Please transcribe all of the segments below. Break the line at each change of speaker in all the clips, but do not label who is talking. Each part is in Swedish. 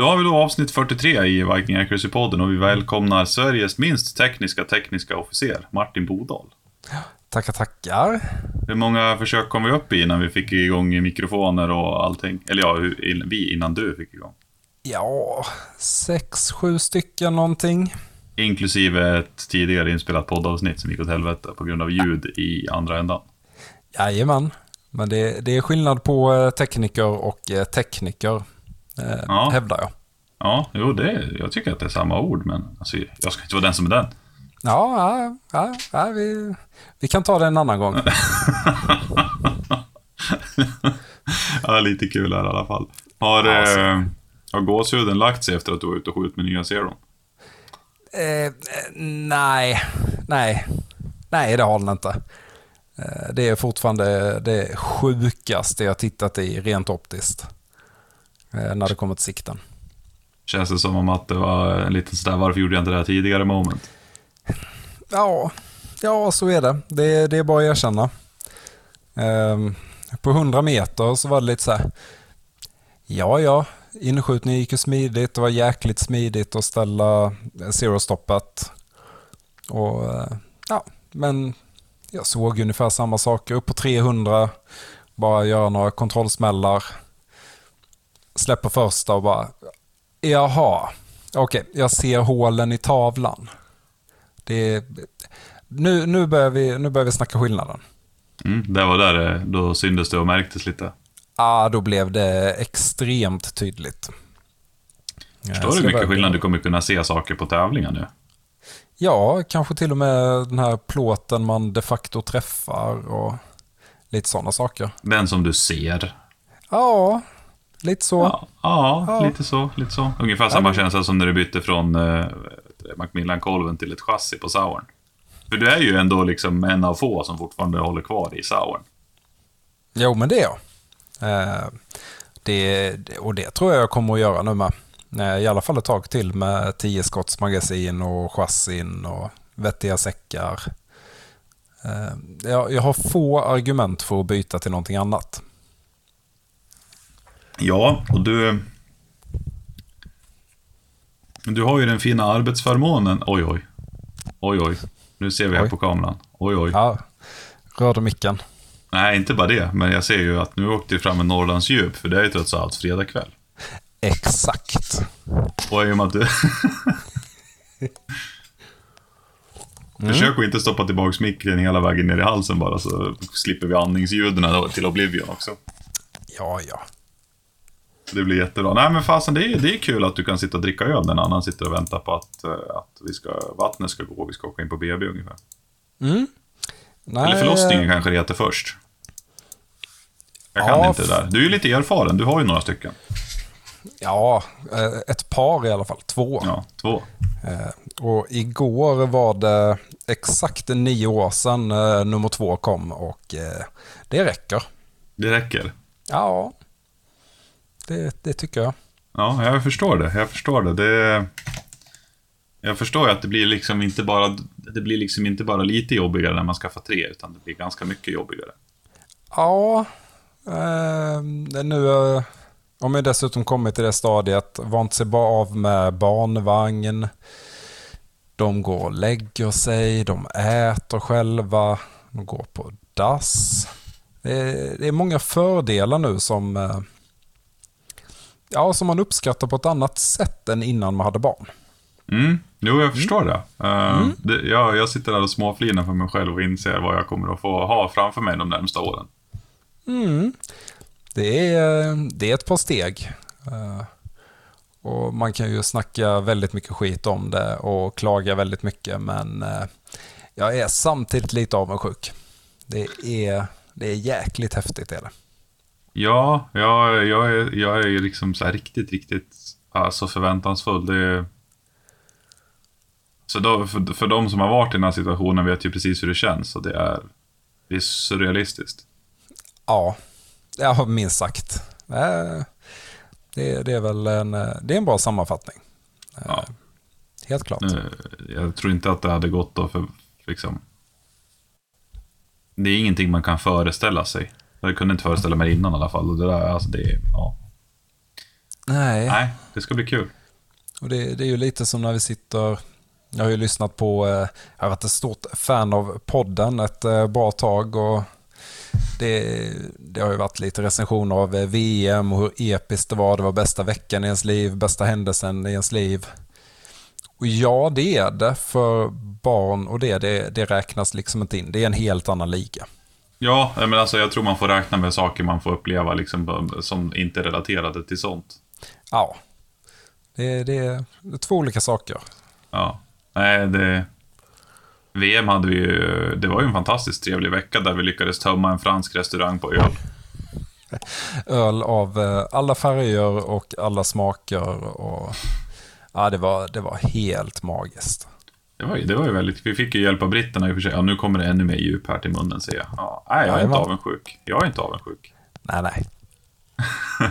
Då har vi då avsnitt 43 i Viking Accuracy-podden och vi välkomnar Sveriges minst tekniska tekniska officer, Martin Bodal.
Tackar, tackar.
Hur många försök kom vi upp i innan vi fick igång mikrofoner och allting? Eller ja, vi innan du fick igång.
Ja, sex, sju stycken någonting.
Inklusive ett tidigare inspelat poddavsnitt som gick åt helvete på grund av ljud i andra ändan.
Jajamän, men det, det är skillnad på eh, tekniker och eh, tekniker, eh, ja. hävdar jag.
Ja, jo, det, jag tycker att det är samma ord, men alltså, jag ska inte vara den som är den.
Ja, ja, ja, ja vi, vi kan ta det en annan gång.
ja, lite kul här i alla fall. Har, alltså. eh, har gåshuden lagt sig efter att du var ute och skjutit med nya Zeron?
Eh, nej, nej, nej det har den inte. Eh, det är fortfarande det sjukaste jag tittat i rent optiskt. Eh, när det kommer till sikten.
Känns det som om att det var en liten sådär, varför gjorde jag inte det här tidigare moment?
Ja, ja så är det. Det, det är bara att erkänna. Um, på 100 meter så var det lite så här, ja ja, inskjutningen gick ju smidigt. Det var jäkligt smidigt att ställa zero-stoppet. Och ja, men jag såg ungefär samma saker. Upp på 300, bara göra några kontrollsmällar. Släpper första och bara, jaha, okej, okay, jag ser hålen i tavlan. Det nu, nu, börjar vi, nu börjar vi snacka skillnaden.
Mm, det var där då syndes det och märktes lite. Ja,
ah, då blev det extremt tydligt.
Förstår du hur mycket skillnad du kommer kunna se saker på tävlingar nu?
Ja, kanske till och med den här plåten man de facto träffar och lite sådana saker.
Den som du ser?
Ja, lite så.
Ja, ja, ja. lite så. Lite så. Ungefär samma känsla som när du bytte från uh, Macmillan-kolven till ett chassi på Sauern. För du är ju ändå liksom en av få som fortfarande håller kvar i Sauern.
Jo, men det är jag. Uh, det, och det tror jag jag kommer att göra nu med. Eh, I alla fall ett tag till med 10 skotts magasin och chassin och vettiga säckar. Eh, jag har få argument för att byta till någonting annat.
Ja, och du... Du har ju den fina arbetsförmånen. Oj, oj. Oj, oj. Nu ser vi här oj. på kameran. Oj, oj.
Ja, rörde micken.
Nej, inte bara det. Men jag ser ju att nu åkte vi fram en Norrlandsdjup, för det är ju trots allt fredag kväll.
Exakt.
Och i och med att du... Mm. Försök att inte stoppa tillbaka micken hela vägen ner i halsen bara, så slipper vi andningsljuden till Oblivion också.
Ja, ja.
Det blir jättebra. Nej, men fasen, det är, det är kul att du kan sitta och dricka öl när en annan sitter och väntar på att, eh, att vi ska, vattnet ska gå och vi ska åka in på BB ungefär.
Mm.
Nej, Eller förlossningen kanske det heter först. Jag kan ja, inte det där. Du är ju lite erfaren, du har ju några stycken.
Ja, eh, ett par i alla fall. Två.
Ja, två.
Eh, och igår var det exakt nio år sedan nummer två kom och det räcker.
Det räcker?
Ja, det, det tycker jag.
Ja, jag förstår det. Jag förstår det. det jag förstår ju att det blir liksom inte bara, det blir liksom inte bara lite jobbigare när man skaffar tre, utan det blir ganska mycket jobbigare.
Ja, eh, nu om jag dessutom kommit till det stadiet, vant sig bara av med barnvagn. De går och lägger sig, de äter själva, de går på dass. Det är, det är många fördelar nu som, eh, ja, som man uppskattar på ett annat sätt än innan man hade barn.
Mm. Jo, jag förstår mm. det. Uh, mm. det ja, jag sitter där och småflinar för mig själv och inser vad jag kommer att få ha framför mig de närmsta åren.
Mm. Det är, det är ett par steg. Eh, och Man kan ju snacka väldigt mycket skit om det och klaga väldigt mycket men eh, jag är samtidigt lite avundsjuk. Det är, det är jäkligt häftigt är det.
Ja, jag, jag, är, jag är liksom så riktigt, riktigt alltså förväntansfull. Det är... Så då, för, för de som har varit i den här situationen vet ju precis hur det känns och det är, det är surrealistiskt.
Ja, Ja, minst sagt. Det, det är väl en, det är en bra sammanfattning. Ja. Helt klart.
Jag tror inte att det hade gått då för, liksom... Det är ingenting man kan föreställa sig. Jag kunde inte föreställa mig innan i alla fall. det där, alltså det, ja.
Nej,
Nej, det ska bli kul.
och det, det är ju lite som när vi sitter... Jag har ju lyssnat på... eh, Jag har varit ett stort fan av podden ett eh, bra tag och det, det har ju varit lite recensioner av eh, VM och hur episkt det var. Det var bästa veckan i ens liv, bästa händelsen i ens liv. Och ja, det är det för barn och det, det, det räknas liksom inte in. Det är en helt annan liga.
Ja, men alltså jag tror man får räkna med saker man får uppleva liksom, som inte är relaterade till sånt.
Ja, det, det, är, det är två olika saker.
Ja. Nej, det... VM hade vi ju... Det var ju en fantastiskt trevlig vecka där vi lyckades tömma en fransk restaurang på öl.
Öl av eh, alla färger och alla smaker. Och, ja, det, var, det var helt magiskt.
Det var, ju, det var ju väldigt... Vi fick ju hjälp av britterna i och för sig. Ja, nu kommer det ännu mer djup här till munnen ser jag. Ja, nej, jag är inte avundsjuk. Jag är inte avundsjuk.
Nej, nej.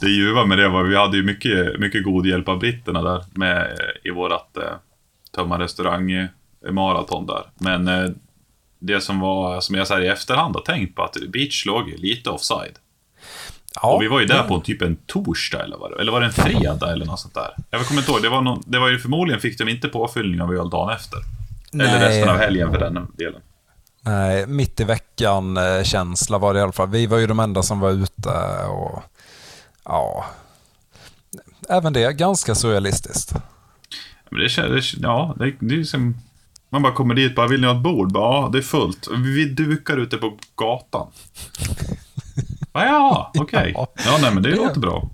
Det ljuva med det var vi hade ju mycket, mycket god hjälp av britterna där med, i vårat eh, tömma restaurang eh, maraton där. Men eh, det som var, som jag så här i efterhand har tänkt på, att Beach låg lite offside.
Ja,
och vi var ju där på typ en torsdag eller vad det Eller var det en fredag eller något sånt där? Jag kommer inte ihåg, det var, någon, det var ju förmodligen fick de inte påfyllning av öl dagen efter. Eller
Nej.
resten av helgen för den delen.
Nej, mitt i veckan-känsla var det i alla fall. Vi var ju de enda som var ute och ja, även det ganska surrealistiskt.
Men det kändes, ja, det, det är ju som... Man bara kommer dit, bara vill ni ha ett bord? Bara, ja, det är fullt. Vi dukar ute på gatan. Ja, ja okej.
Ja.
Ja, nej men det,
Det-
låter bra.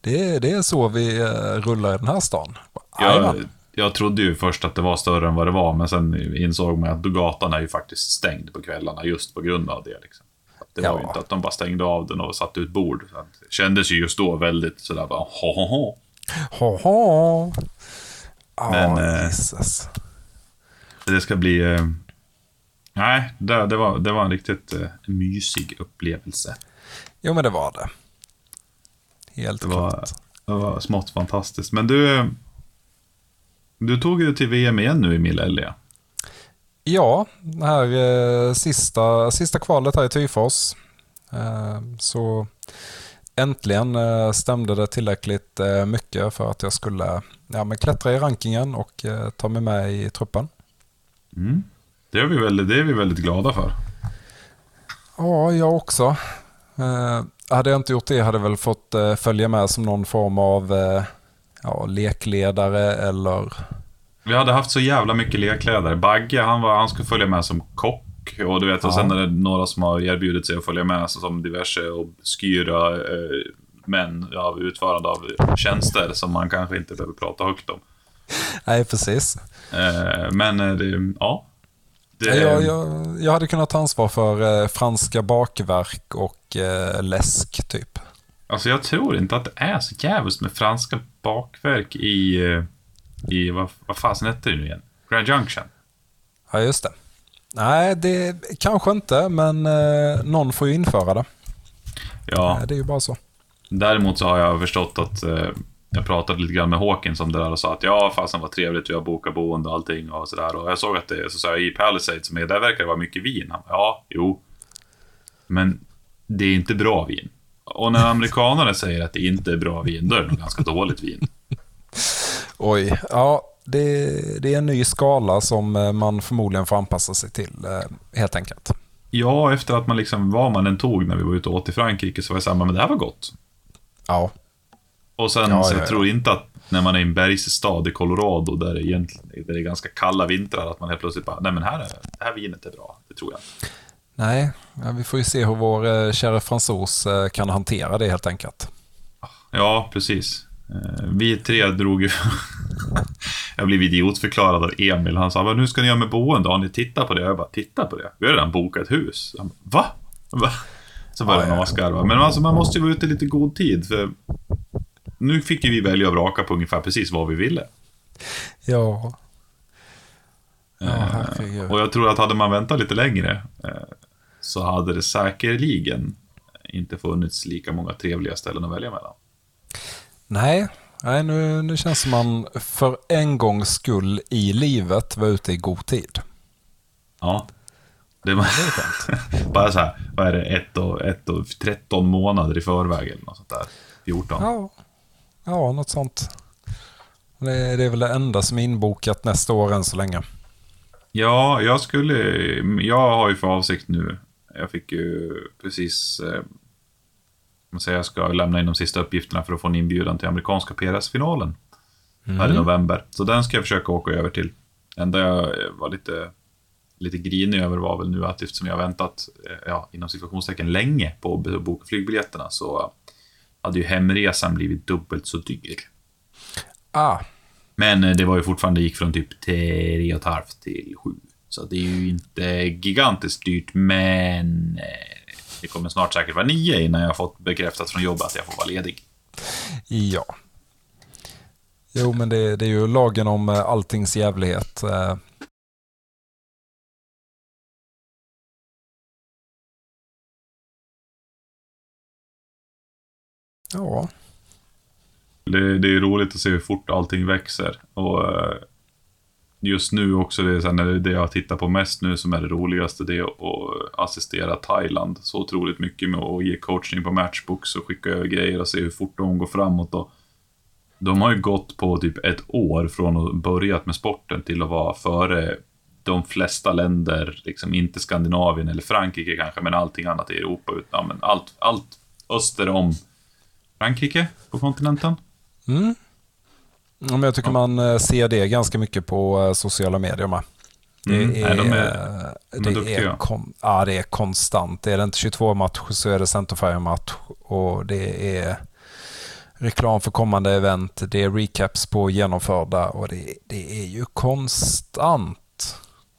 Det, det är så vi eh, rullar i den här stan.
Jag, jag trodde ju först att det var större än vad det var, men sen insåg man att gatan är ju faktiskt stängd på kvällarna just på grund av det. Liksom. Det var ju
Ja.
inte att de bara stängde av den och satte ut bord. Det kändes ju just då väldigt sådär bara, ho, ho, ho.
Ha, ha. Ja,
Men, eh,
Jesus.
Det ska bli... Eh, nej, det, det, var, det var en riktigt eh, mysig upplevelse.
Jo, men det var det. Helt
Det var,
klart.
det var smått fantastiskt. Men du... Du tog ju till VM igen nu i Millelia.
Ja, det här eh, sista, sista kvalet här i Tyfors. Eh, så äntligen eh, stämde det tillräckligt eh, mycket för att jag skulle ja, men klättra i rankingen och eh, ta mig med i truppen.
Mm. Det, är vi väldigt, det är vi väldigt glada för.
Ja, jag också. Eh, hade jag inte gjort det hade jag väl fått eh, följa med som någon form av eh, ja, lekledare eller...
Vi hade haft så jävla mycket lekkläder. Bagge, han, var, han skulle följa med som kock. Och du vet, och
Ja.
sen är det några som har erbjudit sig att följa med som diverse obskyra eh, män av utförande av tjänster som man kanske inte behöver prata högt om.
Nej, precis.
Eh, men det, ja. Det,
Jag, jag, jag hade kunnat ta ansvar för eh, franska bakverk och eh, läsk typ.
Alltså jag tror inte att det är så jävligt med franska bakverk i, eh, i vad, vad fasen hette det nu igen? Grand Junction.
Ja, just det. Nej, det kanske inte, men eh, någon får ju införa det.
Ja,
Det är ju bara så.
däremot så har jag förstått att eh, jag pratade lite grann med Hawkins om det där och sa att ja, fasen vad trevligt, vi har bokat boende och allting och sådär. Och jag såg att det, så sa jag, i Palisades, men där verkar det vara mycket vin. Han, ja, jo. Men det är inte bra vin. Och när amerikanarna säger att det inte är bra vin, då är det nog ganska dåligt vin.
Oj, ja, det, det är en ny skala som eh, man förmodligen får anpassa sig till, eh, helt enkelt.
Ja, efter att man liksom, vad man än tog när vi var ute och åt i Frankrike, så var jag såhär, men det här var gott.
Ja,
Och sen,
Ja,
så
ja,
jag
ja.
tror inte att när man är i en bergsstad i Colorado, där det, egentligen, där det är ganska kalla vintrar, att man helt plötsligt bara, nej men här är, det här vinet är bra. Det tror jag inte.
nej, vi får ju se hur vår eh, kära fransos eh, kan hantera det helt enkelt.
Ja, precis. Eh, Vi tre drog ju... jag blev idiotförklarad av Emil. Han sa, vad nu ska ni göra med boende? Har ni tittat på det? Jag bara, titta på det? Vi har redan bokat hus. Han bara, Va? Va? Så började
Ja,
han asgarva. Men alltså, man måste ju vara ute i lite god tid. För nu fick ju vi välja och vraka på ungefär precis vad vi ville.
Ja, ja
Eh. Och jag tror att hade man väntat lite längre eh, så hade det säkerligen inte funnits lika många trevliga ställen att välja mellan.
Nej, nej nu, nu känns som man för en gångs skull i livet var ute i god tid.
Ja. Det var
Det
bara så här, vad är det, ett och, ett och 13 månader i förväg eller något sånt där. 14.
Ja, ja något sånt. Det, det är väl det enda som är inbokat nästa år än så länge.
Ja, jag skulle... Jag har ju för avsikt nu. Jag fick ju precis... Eh, man säger jag ska lämna in de sista uppgifterna för att få en inbjudan till amerikanska PRS-finalen. Här i november. Så den ska jag försöka åka över till. Enda jag var lite, lite grinig över var väl nu att eftersom jag har väntat, eh, ja, inom situationstecken länge på att boka flygbiljetterna så hade ju hemresan blivit dubbelt så dyr.
Ah,
Men eh, det var ju fortfarande, gick från typ 3,5 till 7. Så det är ju inte gigantiskt dyrt, men eh, det kommer snart säkert vara 9 innan jag har fått bekräftat från jobbet att jag får vara ledig.
ja. Jo, men det, det är ju lagen om eh, alltings jävlighet. Ja,
Det, det är roligt att se hur fort allting växer. Och eh, just nu också, det är så här, det, det jag tittar på mest nu som är det roligaste, det är att assistera Thailand så otroligt mycket med att ge coachning på matchbooks och skicka över grejer och se hur fort de går framåt. Och de har ju gått på typ ett år från att börjat med sporten till att vara före de flesta länder, liksom inte Skandinavien eller Frankrike kanske, men allting annat i Europa. Utan, men allt, allt öster om Frankrike på kontinenten.
Mm. Ja, men jag tycker man eh, ser det ganska mycket på eh, sociala medier med. Det
Mm,
är,
nej, de är- de är
det
duktiga.
är, kon, ja, det är konstant. Är det inte 22 matcher så är det Centerfire-match och det är reklam för kommande event, det är recaps på genomförda och det, det är ju konstant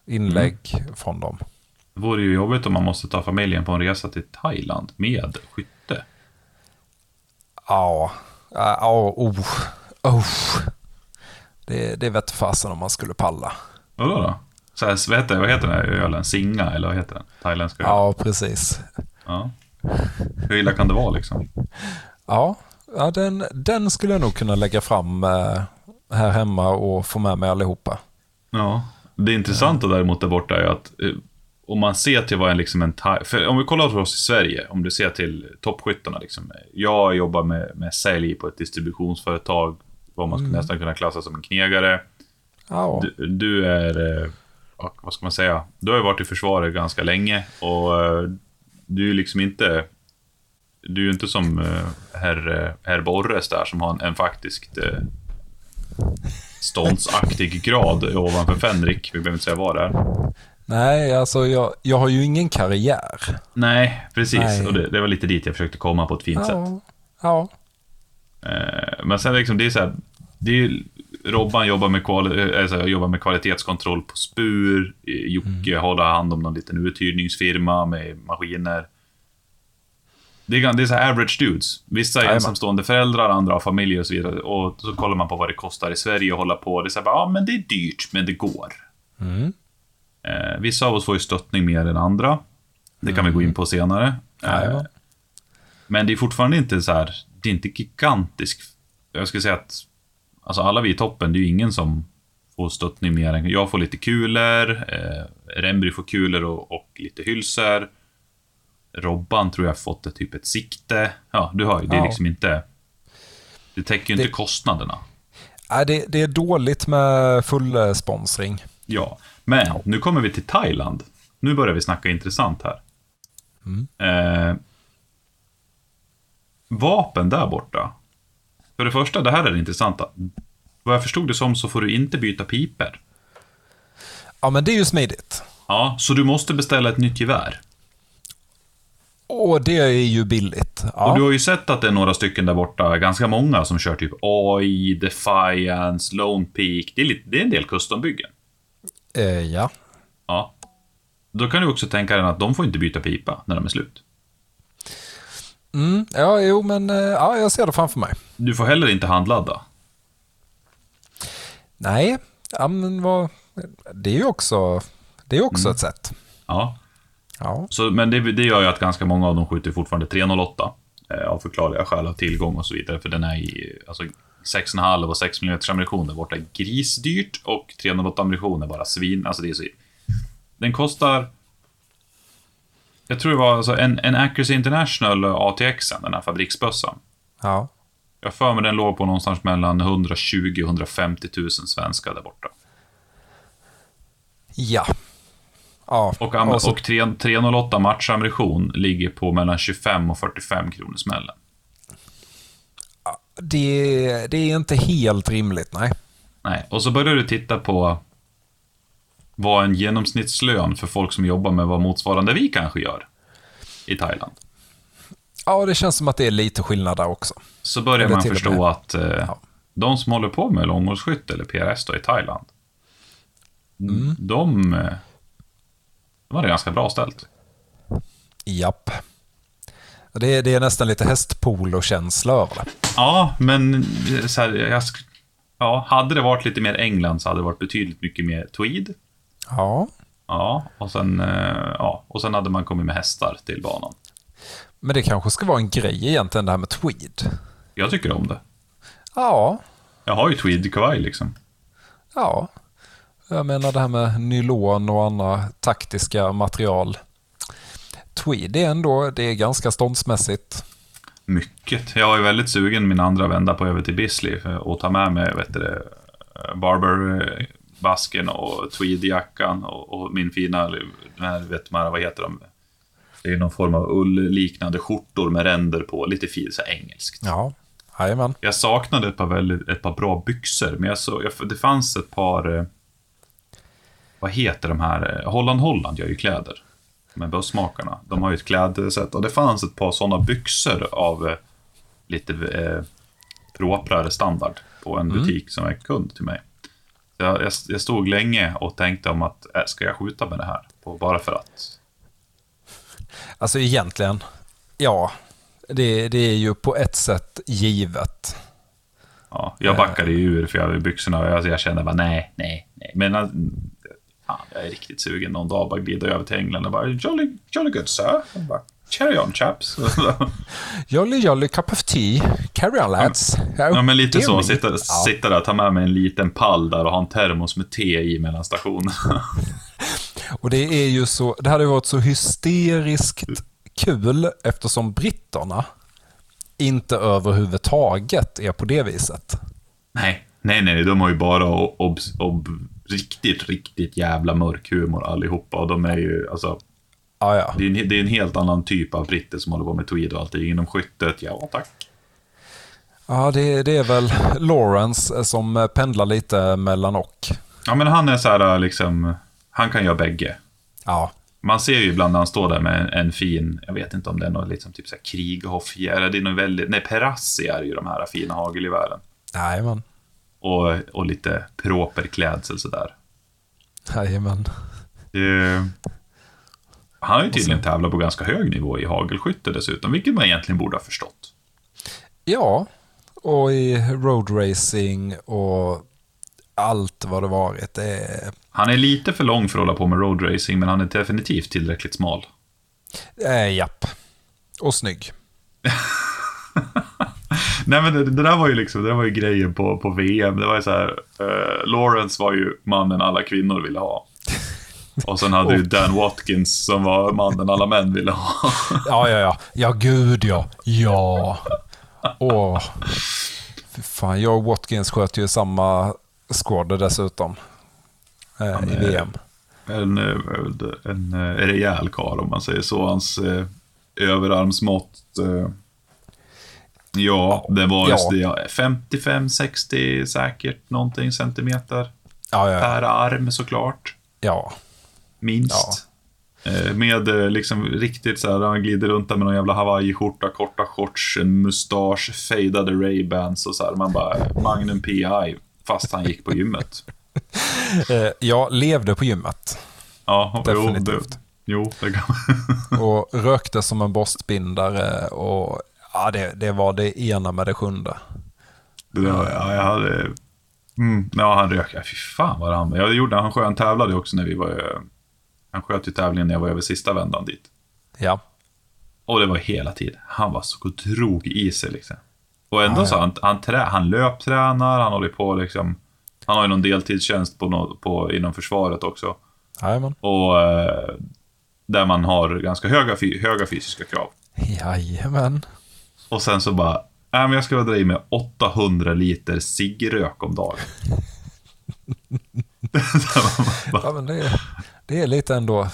inlägg
Mm.
från dem.
Det vore ju jobbigt om man måste ta familjen på en resa till Thailand med skytte.
Ja, ja, oh, oh. Det, det vet fasen om man skulle palla.
Vadå då? Så här, vad, heter, vad heter den här ölen? Singa, eller vad heter den? Thailändska öl?
Ja, precis.
ja. Hur illa kan det vara liksom?
Ja, ja den, den skulle jag nog kunna lägga fram eh, här hemma och få med mig allihopa.
Ja. Det intressanta däremot där borta är att eh, om man ser till vad en, liksom en för om vi kollar på oss i Sverige, om du ser till toppskyttarna. Liksom, jag jobbar med, med sälj på ett distributionsföretag, vad man skulle nästan kunna klassa som en knegare. Du, du är, eh, vad ska man säga, du har ju varit i försvaret ganska länge och eh, du är liksom inte, du är ju inte som eh, herr, herr Borres där som har en, en faktiskt ståndsaktig grad ovanför Fenrik. Vi behöver inte säga vad det är.
Nej, alltså jag, jag har ju ingen karriär.
Nej, precis.
Nej.
Och det, det var lite dit jag försökte komma på ett fint sätt.
Ja, ja,
Eh, Men sen liksom, det är så här, det är, Robban jobbar med, kvali, alltså, jobbar med kvalitetskontroll på spur. Jocke håller hand om någon liten uthyrningsfirma med maskiner. Det är, det är så average dudes. Vissa är ensamstående föräldrar, andra har familjer och så vidare. Och så kollar man på vad det kostar i Sverige att hålla på. Det är så här, ja men det är dyrt, men det går.
mm,
Eh, vissa av oss får ju stöttning mer än andra. Det kan vi gå in på senare. Eh,
Jajamän.
men det är fortfarande inte så här, det är inte gigantisk. Jag skulle säga att alltså alla vi i toppen, det är ju ingen som får stöttning mer än... Jag får lite kulor, eh, Rembry får kulor och, och lite hylsor. Robban tror jag fått ett, typ ett sikte. Ja, du hör ju, det är
Ja.
liksom inte... Det täcker ju inte
Det-
kostnaderna.
Nej, det, det är dåligt med full eh, sponsring.
Ja, men nu kommer vi till Thailand. Nu börjar vi snacka intressant här.
Mm.
Eh, vapen där borta. För det första, det här är det intressanta. Vad jag förstod det som så får du inte byta piper.
Ja, men det är ju smidigt.
Ja, så du måste beställa ett nytt gevär.
Och det är ju billigt. Ja,
Och du har ju sett att det är några stycken där borta, ganska många, som kör typ AI, Defiance, Lone Peak. Det är, lite, det är en del custombyggen.
Eh, ja.
Ja. Då kan du också tänka dig att de får inte byta pipa när de är slut.
Mm, ja, jo, men eh, ja, jag ser det framför mig.
Du får heller inte handladda.
Nej, ja, men vad, det är ju också, det är också ett sätt.
Ja,
Ja,
Så, men det, det gör ju att ganska många av dem skjuter fortfarande 308. Eh, av förklarliga skäl, av tillgång och så vidare. För den är i alltså, 6,5 och 6 mm ammunition där borta är grisdyrt och 308 ammunition är bara svin. Alltså det är så... Den kostar... Jag tror det var alltså en, en Accuracy International ATX, den här fabriksbössan.
ja,
Jag för mig den låg på någonstans mellan 120 och 150 000 svenskar där borta.
Ja. Ja,
Och,
och så-
och 3 308 matchammunition ligger på mellan 25 och 45 kronor smällen.
Det, det är inte helt rimligt, nej.
Nej, och så börjar du titta på vad en genomsnittslön för folk som jobbar med vad motsvarande vi kanske gör i Thailand.
Ja, det känns som att det är lite skillnad där också.
Så börjar man förstå att eh,
Ja.
de som håller på med långhållsskytte eller PRS då i Thailand,
Mm.
de, eh, de har det ganska bra ställt.
Japp. Det är, det är nästan lite hästpolo-känsla över det.
Ja, men eh, så här, jag, ja, hade det varit lite mer England så hade det varit betydligt mycket mer tweed.
Ja,
Ja, och sen, eh, ja, och sen hade man kommit med hästar till banan.
men det kanske ska vara en grej egentligen det här med tweed.
Jag tycker om det.
Ja,
Jag har ju tweed-kavaj liksom.
ja. Jag menar det här med nylon och andra taktiska material. Tweed är ändå, det är ganska ståndsmässigt.
Mycket. Jag är väldigt sugen min andra vända på över till Bisley för att ta med mig vet du, det, eh, Barber-basken och tweedjackan och, och min fina, vet man, vad heter de? Det är någon form av ull-liknande skjortor med ränder på, lite fint, så engelskt.
Ja, jajamän.
Jag saknade ett par, väldigt, ett par bra byxor, men jag så, jag, det fanns ett par... eh, Vad heter de här? eh, Holland Holland gör ju kläder. Med bussmakarna. De har ju ett klädsätt. Och det fanns ett par sådana byxor av eh, lite eh, proprare standard på en butik som är kund till mig. Jag, jag, jag stod länge och tänkte om att, äh, ska jag skjuta med det här? På, bara för att.
Alltså egentligen, ja. Det, det är ju på ett sätt givet.
Ja, jag backade ju ur för jag byxorna och jag, jag kände bara nej, nej, nej. Men fan, jag är riktigt sugen någon dag bara glida över till England och bara jolly, jolly good sir. Och bara, Carry on chaps.
Jolly jolly cup of tea. Carry on lads.
ja men lite så, sitta,
Ja.
sitta där, ta med mig en liten pall där och ha en termos med te i mellan stationerna.
Och det är ju så, det hade varit så hysteriskt kul eftersom britterna inte överhuvudtaget är på det viset.
nej, nej, nej, de har ju bara ob, ob, riktigt, riktigt jävla mörk humor allihopa och de är ju, alltså,
Ja, ja.
det är, en, det är en helt annan typ av britter som håller på med tweed och allting. Inom skyttet, ja tack.
ja det, det är väl Lawrence som pendlar lite mellan och.
Ja, men han är så här liksom, han kan göra bägge.
Ja,
Man ser ju ibland när han står där med en, en fin, jag vet inte om det är något liksom typ så här Krieghoff-gärde, det är nog väldigt, nej Perassi är ju de här fina hagelgevären.
jajamän.
Och, och lite proper klädsel sådär.
Jajamän.
Det, han har ju tydligen tävlat på ganska hög nivå i hagelskytte dessutom, vilket man egentligen borde ha förstått.
Ja, och i roadracing och allt vad det varit. Det är,
Han är lite för lång för att hålla på med roadracing, men han är definitivt tillräckligt smal.
eh, japp. Och snygg.
Nej men det, det där var ju liksom, det där var ju grejen på, på VM. Det var ju så här, eh, Lawrence var ju mannen alla kvinnor ville ha. Och sen hade du Dan Watkins som var mannen alla män ville ha.
Ja, ja, ja. Ja, gud ja. Ja. Åh. Fy fan, jag och Watkins sköt ju samma skådor dessutom. Eh, I
är-
VM.
En, eh, en, en rejäl karl om man säger så. Hans eh, överarmsmått. Eh, ja, det var
Ja.
just det. ja, 55-60 säkert någonting centimeter
Ja, ja,
per arm såklart.
ja.
Minst. Eh, Med eh, liksom riktigt så här, han glider runt där med någon jävla hawaiiskjorta, korta shorts, en mustasch, fejdade Ray-Bans och så här. Man bara, Magnum PI, fast han gick på gymmet.
Eh, jag levde på gymmet
Ja, jo, det,
Definitivt.
jo, det kan man.
och rökte som en borstbindare och ja, det, det var det ena med det sjunde.
Det där, ja, jag hade... Mm, ja, han rök. Ja, fy fan vad han... Jag gjorde, han, han tävlade också när vi var... Han sköt ju tävlingen när jag var över sista vändan dit.
Ja,
Och det var hela tiden. Han var så drog i sig liksom. Och ändå
Ja,
så, han, han, trä, han löptränar, han håller på liksom... Han har ju någon deltidstjänst på, på, inom försvaret också.
jajamän.
Och eh, där man har ganska höga, höga fysiska krav.
Jajamän.
Och sen så bara, Nej, men jag ska dra i mig 800 liter ciggrök om dagen.
Ja, men det, är, det är lite ändå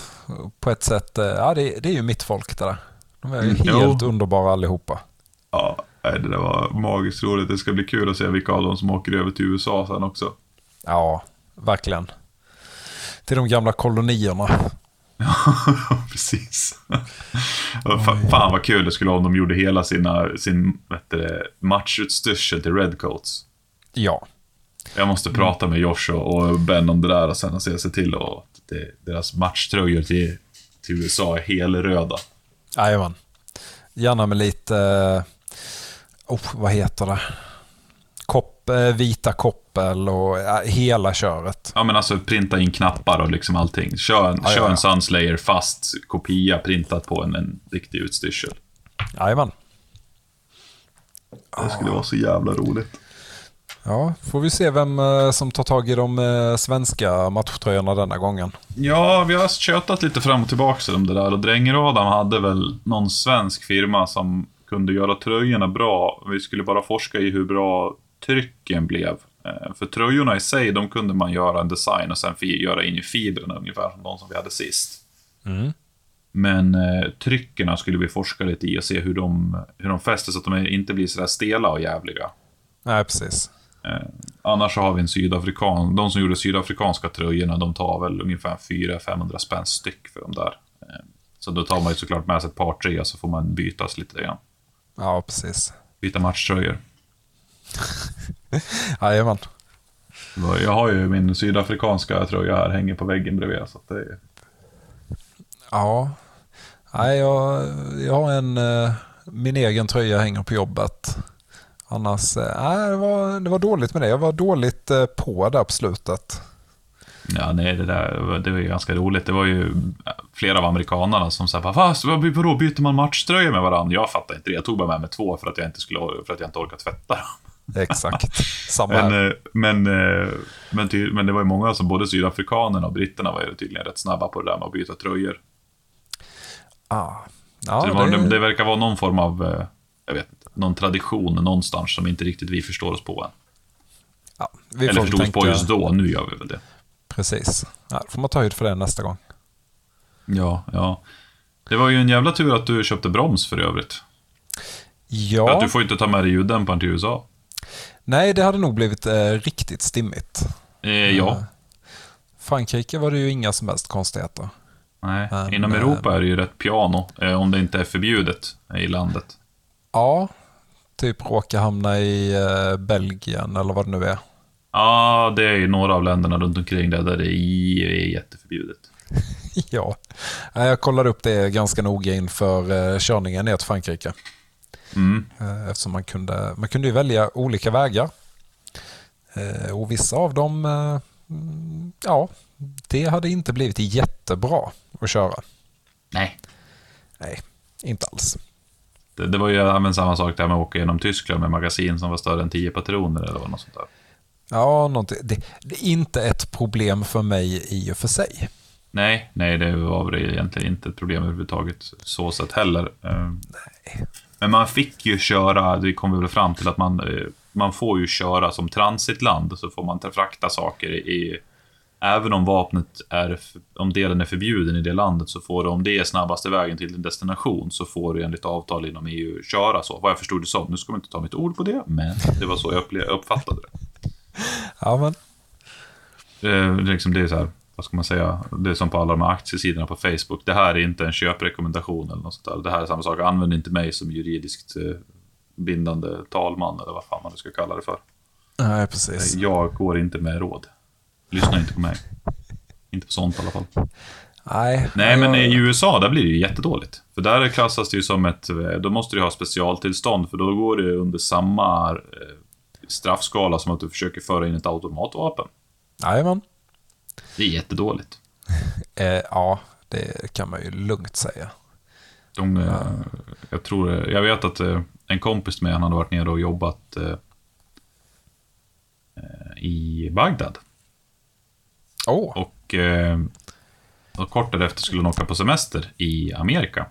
på ett sätt, eh, ja det, det är ju mitt folk det där. De är ju
Mm,
helt
jo.
underbara allihopa.
Ja, det där var magiskt roligt. Det ska bli kul att se vilka av dem som åker över till USA sen också.
Ja, verkligen. Till de gamla kolonierna.
Ja, precis. Fa- Fan vad kul det skulle vara om de gjorde hela sina, sin det, matchutstyrsel till Redcoats.
Ja,
Jag måste prata med Josh och Ben om det där och sen se sig till och att det, deras matchtröjor till, till USA är helröda.
jajamän. Gärna med lite, eh, oh, vad heter det? Kopp, eh, vita koppel och hela köret.
Ja men alltså printa in knappar och liksom allting. Kör en,
Ja,
kör
ja.
en Sunslayer fast kopia printat på en, en riktig utstyrsel.
Jajamän.
Det skulle vara så jävla roligt.
Ja, får vi se vem eh, som tar tag i de eh, svenska matchtröjorna denna gången.
Ja, vi har tjötat lite fram och tillbaka om det där och Dränger-Adam hade väl någon svensk firma som kunde göra tröjorna bra. Vi skulle bara forska i hur bra trycken blev. Eh, För tröjorna i sig, de kunde man göra en design och sen göra in i fibrerna ungefär som de som vi hade sist.
Mm.
Men eh, tryckerna skulle vi forska lite i och se hur de, hur de fäster så att de inte blir sådär stela och jävliga.
Nej, precis.
Eh, annars har vi en sydafrikan. De som gjorde sydafrikanska tröjorna, de tar väl ungefär 400-500 spänn styck för de där. Eh, så då tar man ju såklart med sig ett par, tre, så får man bytas lite grann.
Ja, precis.
Byta matchtröjor.
Jajamän.
Jag har ju min sydafrikanska tröja här, hänger på väggen bredvid. Så det är...
Ja. Nej, jag, jag har en, eh, min egen tröja hänger på jobbet. Annars, eh, nej, det var, det var dåligt med det. Jag var dåligt eh, på där på slutet.
Ja, nej, det där det var ju ganska roligt. Det var ju flera av amerikanerna som sa Fast vad vadå, byter man matchtröjor med varandra? Jag fattar inte det. Jag tog bara med mig två för att jag inte, skulle, för att jag inte orkat tvätta dem.
Exakt. Samma
Men,
här.
eh, men, eh, men, ty, men det var ju många som, både sydafrikanerna och britterna var ju tydligen rätt snabba på det där med att byta tröjor.
Ah. Ja,
det, var,
det-
det, det verkar vara någon form av, eh, jag vet inte, någon tradition någonstans som inte riktigt vi förstår oss på än.
ja, vi
Eller förstod oss på just då, nu gör vi väl det.
Precis. Ja, får man ta höjd för det nästa gång.
Ja, ja. Det var ju en jävla tur att du köpte broms för övrigt. För
Ja,
att du får ju inte ta med dig ljuddämparen till USA.
Nej det hade nog blivit eh, riktigt stimmigt.
Eh, ja.
Frankrike var det ju inga som helst konstigheter.
Nej.
Men,
Inom
eh,
Europa är det ju rätt piano, eh, om det inte är förbjudet i landet.
Ja, typ råka hamna i eh, Belgien eller vad det nu är.
Ja, det är ju några av länderna runt omkring där, där det är jätteförbjudet.
ja, jag kollade upp det ganska noga inför eh, körningen ner till Frankrike.
Mm.
Eh, eftersom man kunde, man kunde ju välja olika vägar. Eh, och vissa av dem, eh, mm, ja, det hade inte blivit jättebra att köra.
Nej.
Nej, inte alls.
Det, det var ju även samma sak där med att åka genom Tyskland med magasin som var större än 10 patroner eller något sånt där.
Ja, någonting. Det, det är inte ett problem för mig i och för sig.
Nej, nej, det var väl egentligen inte ett problem överhuvudtaget så sett heller. Eh, Men man fick ju köra, det kom vi väl fram till att man, eh, man får ju köra som transitland, så får man ta- frakta saker i, även om vapnet är, om delen är förbjuden i det landet, så får du, om det är snabbaste vägen till din destination, så får du enligt avtal inom EU köra så. Vad jag förstod det som, nu ska man inte ta mitt ord på det, men det var så jag uppfattade det.
Ja, men
Eh, liksom det är så här, vad ska man säga, det är som på alla de här aktiesidorna på Facebook. Det här är inte en köprekommendation eller något sånt där. Det här är samma sak, använd inte mig som juridiskt eh, bindande talman eller vad fan man nu ska kalla det för.
nej, precis.
Jag går inte med råd. Lyssna inte på mig. Inte på sånt i alla fall.
Nej,
Nej, men
jag-
i USA, där blir det ju jättedåligt. För där klassas det ju som ett, då måste du ha specialtillstånd, för då går det under samma eh, straffskala som att du försöker föra in ett automatvapen.
Jajamän.
Det är jättedåligt.
Eh, ja, det kan man ju lugnt säga.
De, eh, jag, tror, jag vet att eh, en kompis till mig, han hade varit nere och jobbat eh, eh, i Bagdad.
Åh,
Och, eh, och kort därefter skulle han åka på semester i Amerika.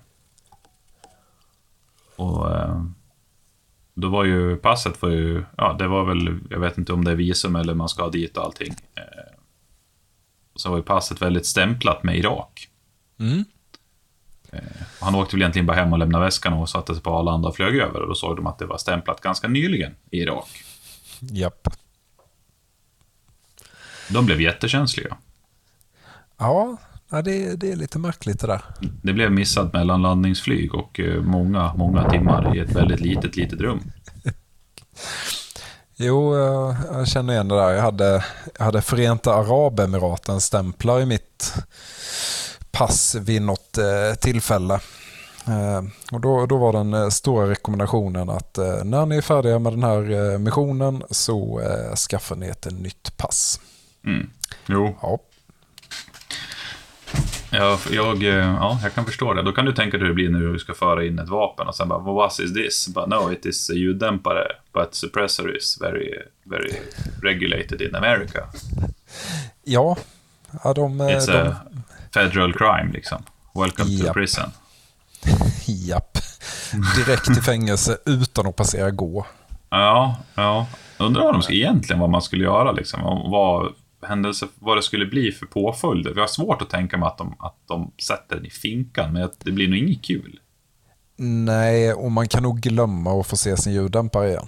Och eh, Då var ju passet var ju, ja det var väl, jag vet inte om det är visum eller man ska dit och allting. Eh, så var ju passet väldigt stämplat med Irak.
Mm.
Han åkte väl egentligen bara hem och lämnade väskan och satte sig på Arlanda och flög över. Och då såg de att det var stämplat ganska nyligen i Irak.
Japp.
De blev jättekänsliga.
Ja, ja det, det är lite märkligt det där.
Det blev missat mellanlandningsflyg och eh, många, många timmar i ett väldigt litet, litet rum.
Jo, jag, känner igen det där. Jag hade, jag hade Förenta Arabemiraten stämplar i mitt pass vid något eh, tillfälle. Eh, och då, då var den eh, stora rekommendationen att när ni är färdiga med den här missionen så skaffar ni ett nytt pass.
Mm. Jo,
Ja,
jag, jag, eh, ja, jag kan förstå det. Då kan du tänka dig hur det blir när du ska föra in ett vapen och sen bara, what is this? But no, it is a ljuddämpare, but suppressor is very, very regulated in America.
ja, ja de, eh,
It's
de
a federal crime, liksom. Welcome to
Japp.
prison.
japp, direkt till fängelse utan att passera gå.
Ja, ja. Undrar vad de ska, egentligen vad man skulle göra, liksom. Om vad, händelse, vad det skulle bli för påföljder. Jag har svårt att tänka mig att de, att de sätter den i finkan, men det blir nog inget kul.
Nej, och man kan nog glömma att få se sin ljuddämpare igen.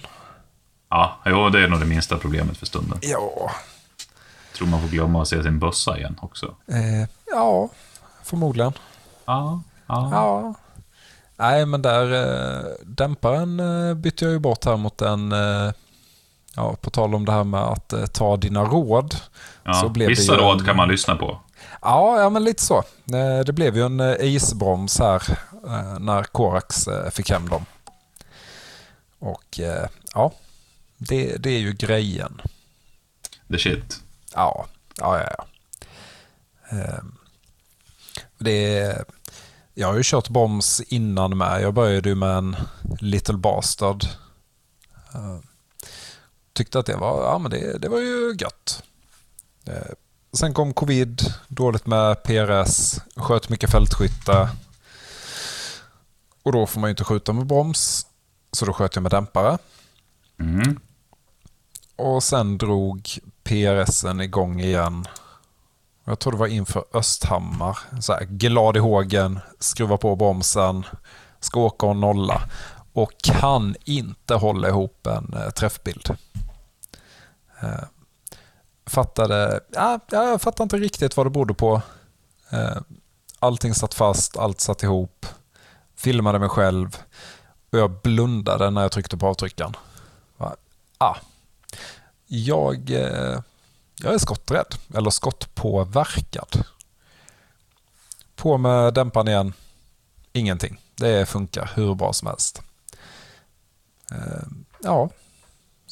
Ja, jo, det är nog det minsta problemet för stunden.
Ja,
Tror man får glömma att se sin bössa igen också.
eh, ja förmodligen.
Ja, ja.
Ja. Nej, men där eh, dämparen eh, bytte jag ju bort här mot en, eh, ja, på tal om det här med att eh, ta dina råd.
ja.
så blev det
Vissa
ju
råd
en-
kan man lyssna på.
Ja, ja men lite så. Eh, det blev ju en eh, isbroms här eh, när Korax fick hem dem. Och ja, det, det är ju grejen.
The shit.
Ja, ja, ja. ja. Ehm, Det är, jag har ju kört broms innan med. Jag började ju med en Little Bastard. Tyckte att det var, ja, men det, det var ju gött. Ehm, Sen kom covid, dåligt med PRS, sköt mycket fältskytte. Och då får man ju inte skjuta med broms. Så då sköt jag med dämpare.
Mm.
Och sen drog PRSen igång igen. Jag tror det var inför Östhammar. Så här, glad i hågen, skruva på bromsen, ska åka och nolla. Och kan inte hålla ihop en eh, träffbild. Eh, fattade, ja, jag fattade inte riktigt vad det berodde på. Eh, allting satt fast, allt satt ihop. Filmade mig själv och jag blundade när jag tryckte på avtryckaren. Ah, jag, eh, jag är skotträdd, eller skottpåverkad. På med dämparen igen. Ingenting. Det funkar hur bra som helst. Eh, ja,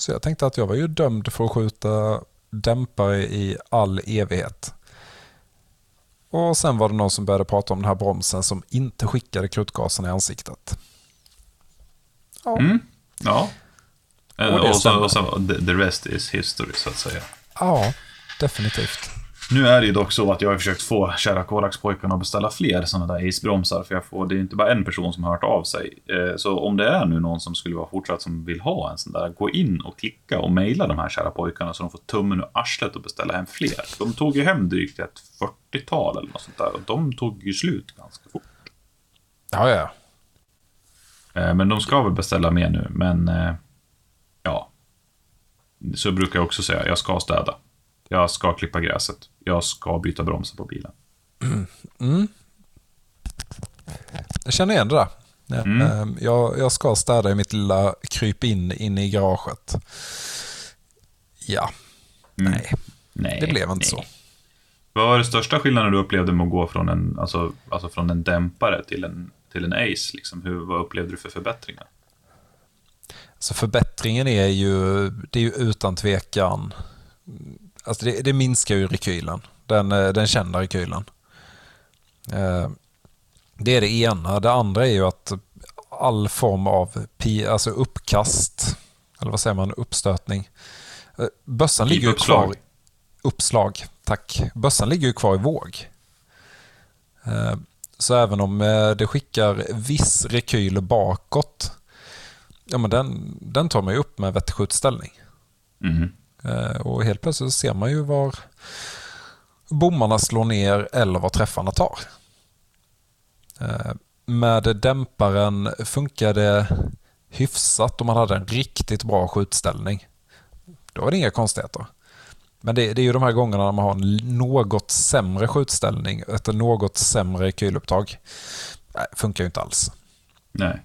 så jag tänkte att jag var ju dömd för att skjuta dämpare i all evighet. Och sen var det någon som började prata om den här bromsen som inte skickade krutgasen i ansiktet. Ja,
Mm. Ja.
Och det
Och, och, så, och så, the rest is history, så att säga.
ja definitivt.
Nu är det ju dock så att jag har försökt få kära Korax-pojkarna att beställa fler sådana där Ace-bromsar, för jag får, det är inte bara en person som har hört av sig. Eh, Så om det är nu någon som skulle vara fortsatt som vill ha en sån där, gå in och klicka och mejla de här kära pojkarna så de får tummen ur arslet och beställa hem fler. De tog ju hem drygt ett 40-tal eller något sånt där och de tog ju slut ganska fort.
Ja, ja.
Eh, Men de ska väl beställa mer nu, men eh, ja. Så brukar jag också säga, jag ska städa. Jag ska klippa gräset. Jag ska byta bromsar på bilen.
Jag känner igen det där.
Mm.
ehm, Jag, jag ska städa i mitt lilla kryp in inne i garaget. Ja,
Mm.
nej,
Nej,
det blev inte
nej.
så.
Vad var det största skillnaden du upplevde med att gå från en, alltså, alltså från en dämpare till en, till en Ace? Liksom? Hur, vad upplevde du för förbättringar?
Så förbättringen är ju, det är ju utan tvekan, alltså det, det minskar ju rekylen. Den, eh, den kända rekylen. Eh, Det är det ena. Det andra är ju att all form av pi, alltså uppkast, eller vad säger man, uppstötning. Eh, Bössan ligger ju kvar. Uppslag, tack. Bössan ligger ju kvar i våg. Så även om det skickar viss rekyl bakåt ja, men den, den tar man ju upp med vettig skjutställning. Eh, och helt plötsligt ser man ju var bommarna slår ner eller vad träffarna tar. Eh, med dämparen funkar det hyfsat om man hade en riktigt bra skjutställning. Då är det inga konstigheter. Men det, det är ju de här gångerna när man har en något sämre skjutställning, ett något sämre kylupptag. Nej, funkar ju inte alls.
Nej.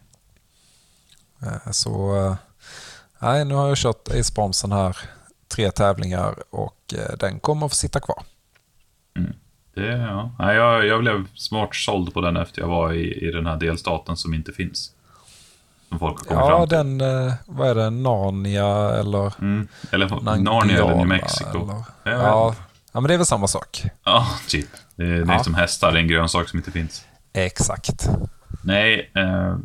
Eh, Så nej, nu har jag kört Ace Bombsen här tre tävlingar och eh, den kommer att få sitta kvar.
Det, ja. Nej, jag, jag blev smart såld på den efter jag var i, i den här delstaten som inte finns. Som folk har kommit
Ja,
fram till.
den, eh, vad är det, Narnia eller
Mm. Eller Narnia eller New Mexico.
eller-
Ja,
Ja, ja, men det är väl samma sak.
ja typ. Det, är- det är
Ja.
som hästar, det är en grönsak som inte finns.
Exakt.
Nej, eh,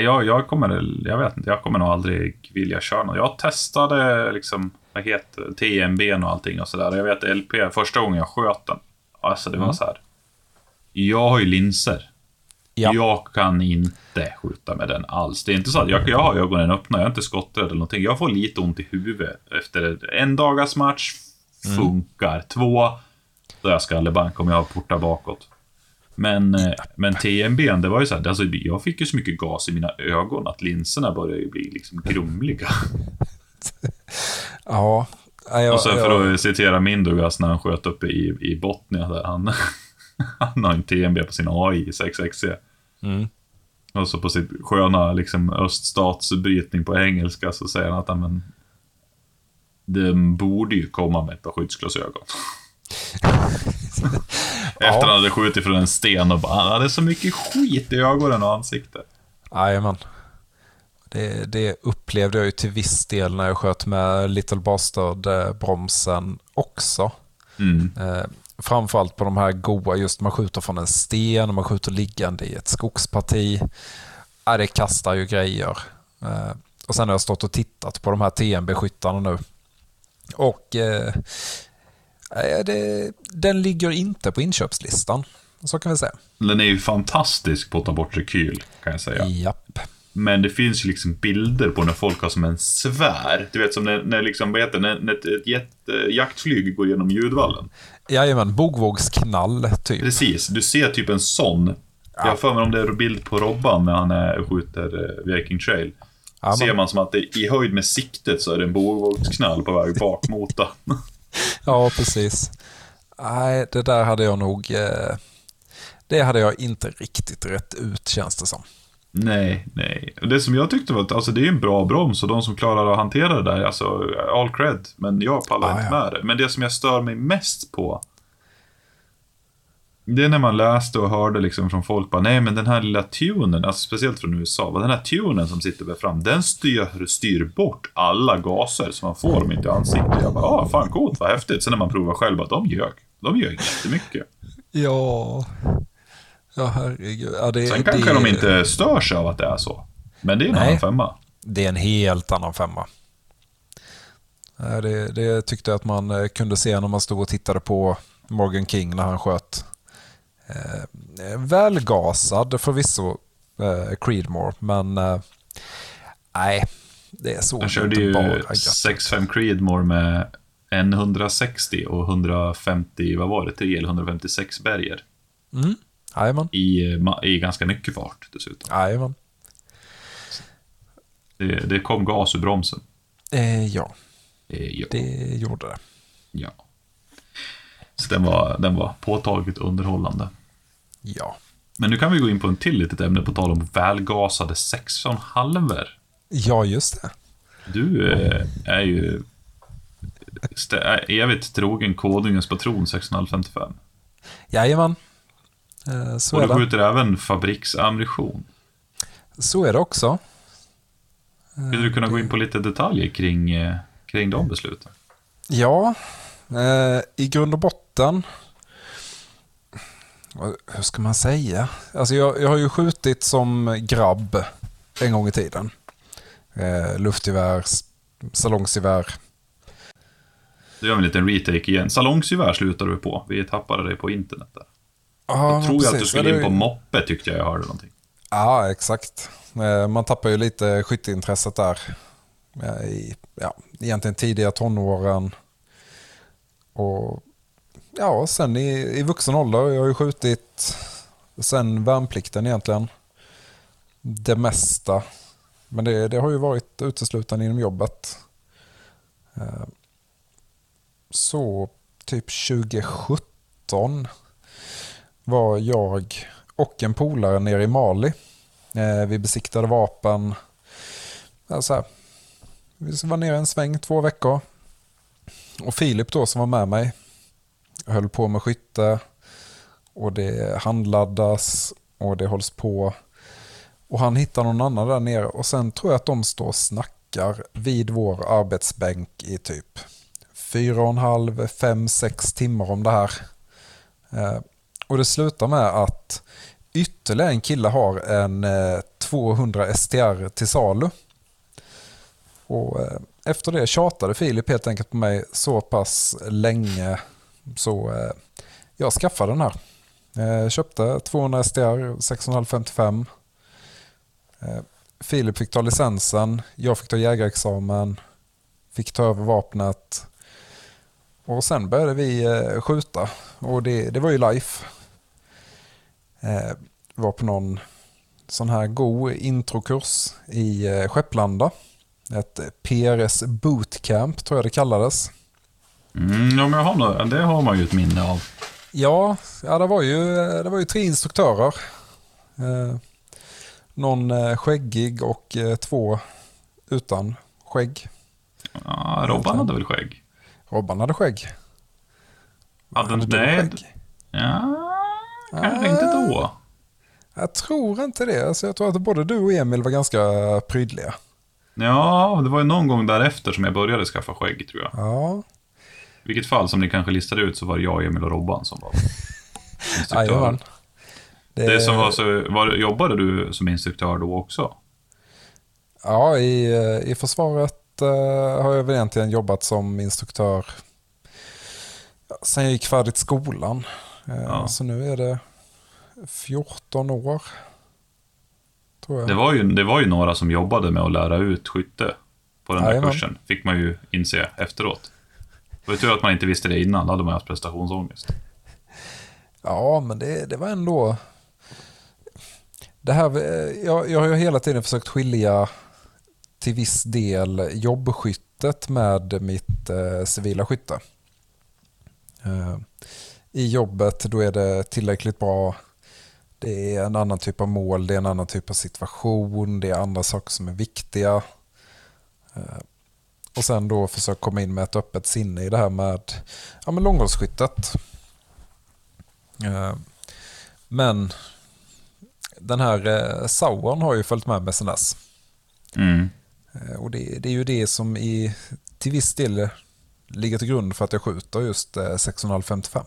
jag, jag kommer, jag vet inte, jag kommer nog aldrig vilja köra något. Jag testade liksom, vad heter TMB och allting och sådär. Jag vet LP, första gången jag sköt den, alltså det var
Mm.
så här. Jag har ju linser.
Ja.
Jag kan inte skjuta med den alls. Det är inte så att jag, jag har ögonen öppna, jag är inte skotträdd eller någonting. Jag får lite ont i huvudet efter en dagars match.
Mm.
Funkar. Två, då är jag skallebank om jag har portar bakåt. Men, eh, men TMB, det var ju så här, alltså, jag fick ju så mycket gas i mina ögon att linserna började ju bli liksom grumliga.
Ja. ja, jag,
Och sen
jag,
för att citera Mindogas när han sköt uppe i, i Botnia där, han, han har en TMB på sin AI 6XC.
Mm.
Och så på sitt sköna liksom, öststatsbrytning på engelska så säger han att men, den borde ju komma med ett par skyddsglasögon. Efter han hade skjutit från en sten och bara, han hade så mycket skit i ögonen och ansiktet.
Jajamän. Det, det upplevde jag ju till viss del när jag sköt med Little Bastard-bromsen också.
Mm.
Eh, framförallt på de här goa, just man skjuter från en sten, man skjuter liggande i ett skogsparti. Ja, det kastar ju grejer. Eh, och sen har jag stått och tittat på de här TNB-skyttarna nu. Och eh, det, den ligger inte på inköpslistan. Så kan vi säga.
Den är ju fantastisk på att ta bort rekyl, kan jag säga.
Japp.
Men det finns ju liksom bilder på när folk har som en svär. Du vet som när, när, liksom, vad heter, när, när ett, ett jet, eh, jaktflyg går genom ljudvallen.
Jajamän, bogvågsknall typ.
Precis, du ser typ en sån. Jag har för mig om det är bild på Robban när han är skjuter eh, Viking Trail.
Ja,
ser
man,
som att det, i höjd med siktet så är det en bågvågsknall på väg bak mot den.
ja, precis. Nej, det där hade jag nog... Eh, det hade jag inte riktigt rätt ut känns det som.
Nej, nej. Det som jag tyckte var att alltså, det är en bra broms och de som klarar att hantera det där, alltså all cred. Men jag pallar
Ah,
inte
ja.
med det. Men det som jag stör mig mest på, det är när man läste och hörde liksom från folk bara, nej men den här lilla tunen, alltså speciellt från USA, vad den här tunen som sitter där fram, den styr, styr bort alla gaser som man får inte i ansiktet. Jag bara, ah, fan coolt, vad häftigt. Sen när man provar själv, att de ljög. De ljög jättemycket.
Ja, ja herregud. Ja, det,
Sen
det,
kanske de inte stör sig av att det är så. Men det är en
Nej.
annan femma.
Det är en helt annan femma. Det, det tyckte jag att man eh, kunde se när man stod och tittade på Morgan King när han sköt. Eh, välgasad förvisso, eh, Creedmoor, men eh, nej, det såg
Jag körde
inte
ju
bara gött ut.
6.5 Creedmoor med en 160 och 150, vad var det, 3 eller 156 berger.
Mm. Jajamän,
I, I ganska mycket fart dessutom.
jajamän.
Det, det kom gas ur bromsen.
Eh, ja,
Eh, ja.
det gjorde det.
ja. Så den var, den var påtagligt underhållande.
Ja.
Men nu kan vi gå in på en till litet ämne på tal om välgasade 16 halver.
ja, just det.
Du eh, är ju evigt trogen Konungens patron 1655.
Jajamän. Eh, så
Och du skjuter även fabriksammunition.
Så är det också.
Skulle du kunna gå in på lite detaljer kring, eh, kring de besluten?
Ja, eh, i grund och botten. Hur ska man säga? Alltså jag, jag har ju skjutit som grabb en gång i tiden. Eh, luftgevär, salongsgevär.
Då gör vi en liten retake igen. Salongsgevär slutar du på. Vi tappade dig på internet där.
Ja,
Jag tror jag att du
precis.
skulle in på moppe tyckte jag jag hörde någonting.
Ja, exakt. Eh, man tappar ju lite skytteintresset där. Eh, I, ja, egentligen tidiga tonåren. Och ja, sen i, i vuxen ålder. Jag har ju skjutit sen värnplikten egentligen. Det mesta. Men det, det har ju varit uteslutande inom jobbet. Eh, så typ 2017 var jag och en polare nere i Mali. Eh, vi besiktade vapen. Alltså, vi var nere en sväng två veckor. Och Filip då som var med mig höll på med skytte. Och det handladdas och det hålls på. Och han hittar någon annan där nere och sen tror jag att de står och snackar vid vår arbetsbänk i typ fyra och en halv, fem, sex timmar om det här. Eh, och det slutar med att ytterligare en kille har en eh, 200 STR till salu. Och eh, efter det tjatade Filip helt enkelt på mig så pass länge så eh, jag skaffade den här. Jag köpte 200 STR 655. Filip fick ta licensen, jag fick ta jägarexamen, fick ta över vapnet. Och sen började vi skjuta och det, det var ju life. Eh, var på någon sån här god introkurs i eh, Skepplanda. Ett PRS bootcamp tror jag det kallades.
Mm, ja, men jag har, det har man ju ett minne av.
Ja, ja det, var ju, det var ju tre instruktörer. Eh, någon eh, skäggig och två utan skägg.
Ja, Robban hade väl skägg?
Robban hade skägg.
Hade han det? Skägg? Ja, kanske inte då.
Jag tror inte det. Alltså, jag tror att både du och Emil var ganska prydliga.
Ja, det var ju någon gång därefter som jag började skaffa skägg tror jag.
Ja.
I vilket fall som ni kanske listade ut så var det jag, Emil och Robban som var
instruktörer.
det... det som var så, var, jobbade du som instruktör då också?
Ja, i, eh, i försvaret uh, har jag väl egentligen jobbat som instruktör sen jag gick färdigt skolan. Uh, ja. Så nu är det 14 år.
Det, var ju, det var ju några som jobbade med att lära ut skytte på den där kursen. Fick man ju inse efteråt. Det var tur att man inte visste det innan, då hade man haft prestationsångest.
Ja, men det, det var ändå... Det här, eh, jag, jag har ju hela tiden försökt skilja till viss del jobbskyttet med mitt eh, civila skytte. Eh, I jobbet då är det tillräckligt bra. Det är en annan typ av mål, det är en annan typ av situation, det är andra saker som är viktiga. Eh, och sen då försöka komma in med ett öppet sinne i det här med, ja, med långhållsskyttet. Eh, men den här eh, Sauern har ju följt med mig sedan dess. Mm. Och det, det, är ju det som i, till viss del ligger till grund för att jag skjuter just 6,5-55. Eh,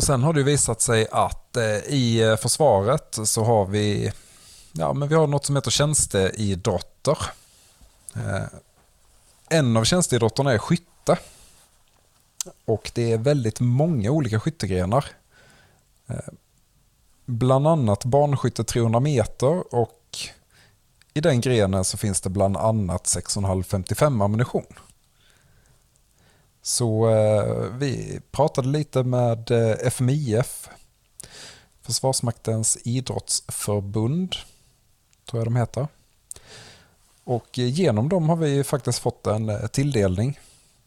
och sen har det visat sig att eh, i eh, försvaret så har vi, ja, men vi har något som heter tjänsteidrotter. Eh, en av tjänsteidrotterna är skytte. Och det är väldigt många olika skyttegrenar. Eh, bland annat barnskytte 300 meter och i den grenen så finns det bland annat 6,5-55 ammunition. Så eh, vi pratade lite med eh, FMIF, Försvarsmaktens idrottsförbund, tror jag de heter. Och genom dem har vi faktiskt fått en eh, tilldelning.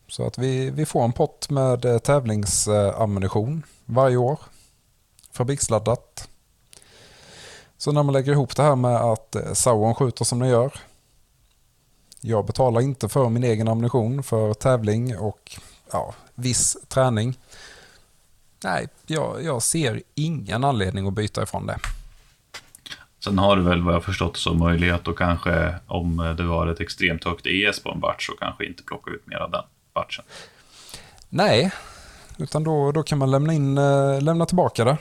Så att vi, vi får en pott med tävlingsammunition varje år. Fabriksladdat. Så när man lägger ihop det här med att Sauron skjuter som den gör. Jag betalar inte för min egen ammunition för tävling och ja, viss träning. Nej, jag, jag ser ingen anledning att byta ifrån det.
Sen har du väl vad jag förstått så möjlighet att kanske om det var ett extremt högt ES på en batch så kanske inte plocka ut mer av den batchen.
Nej, utan då, då kan man lämna, in, eh, lämna tillbaka det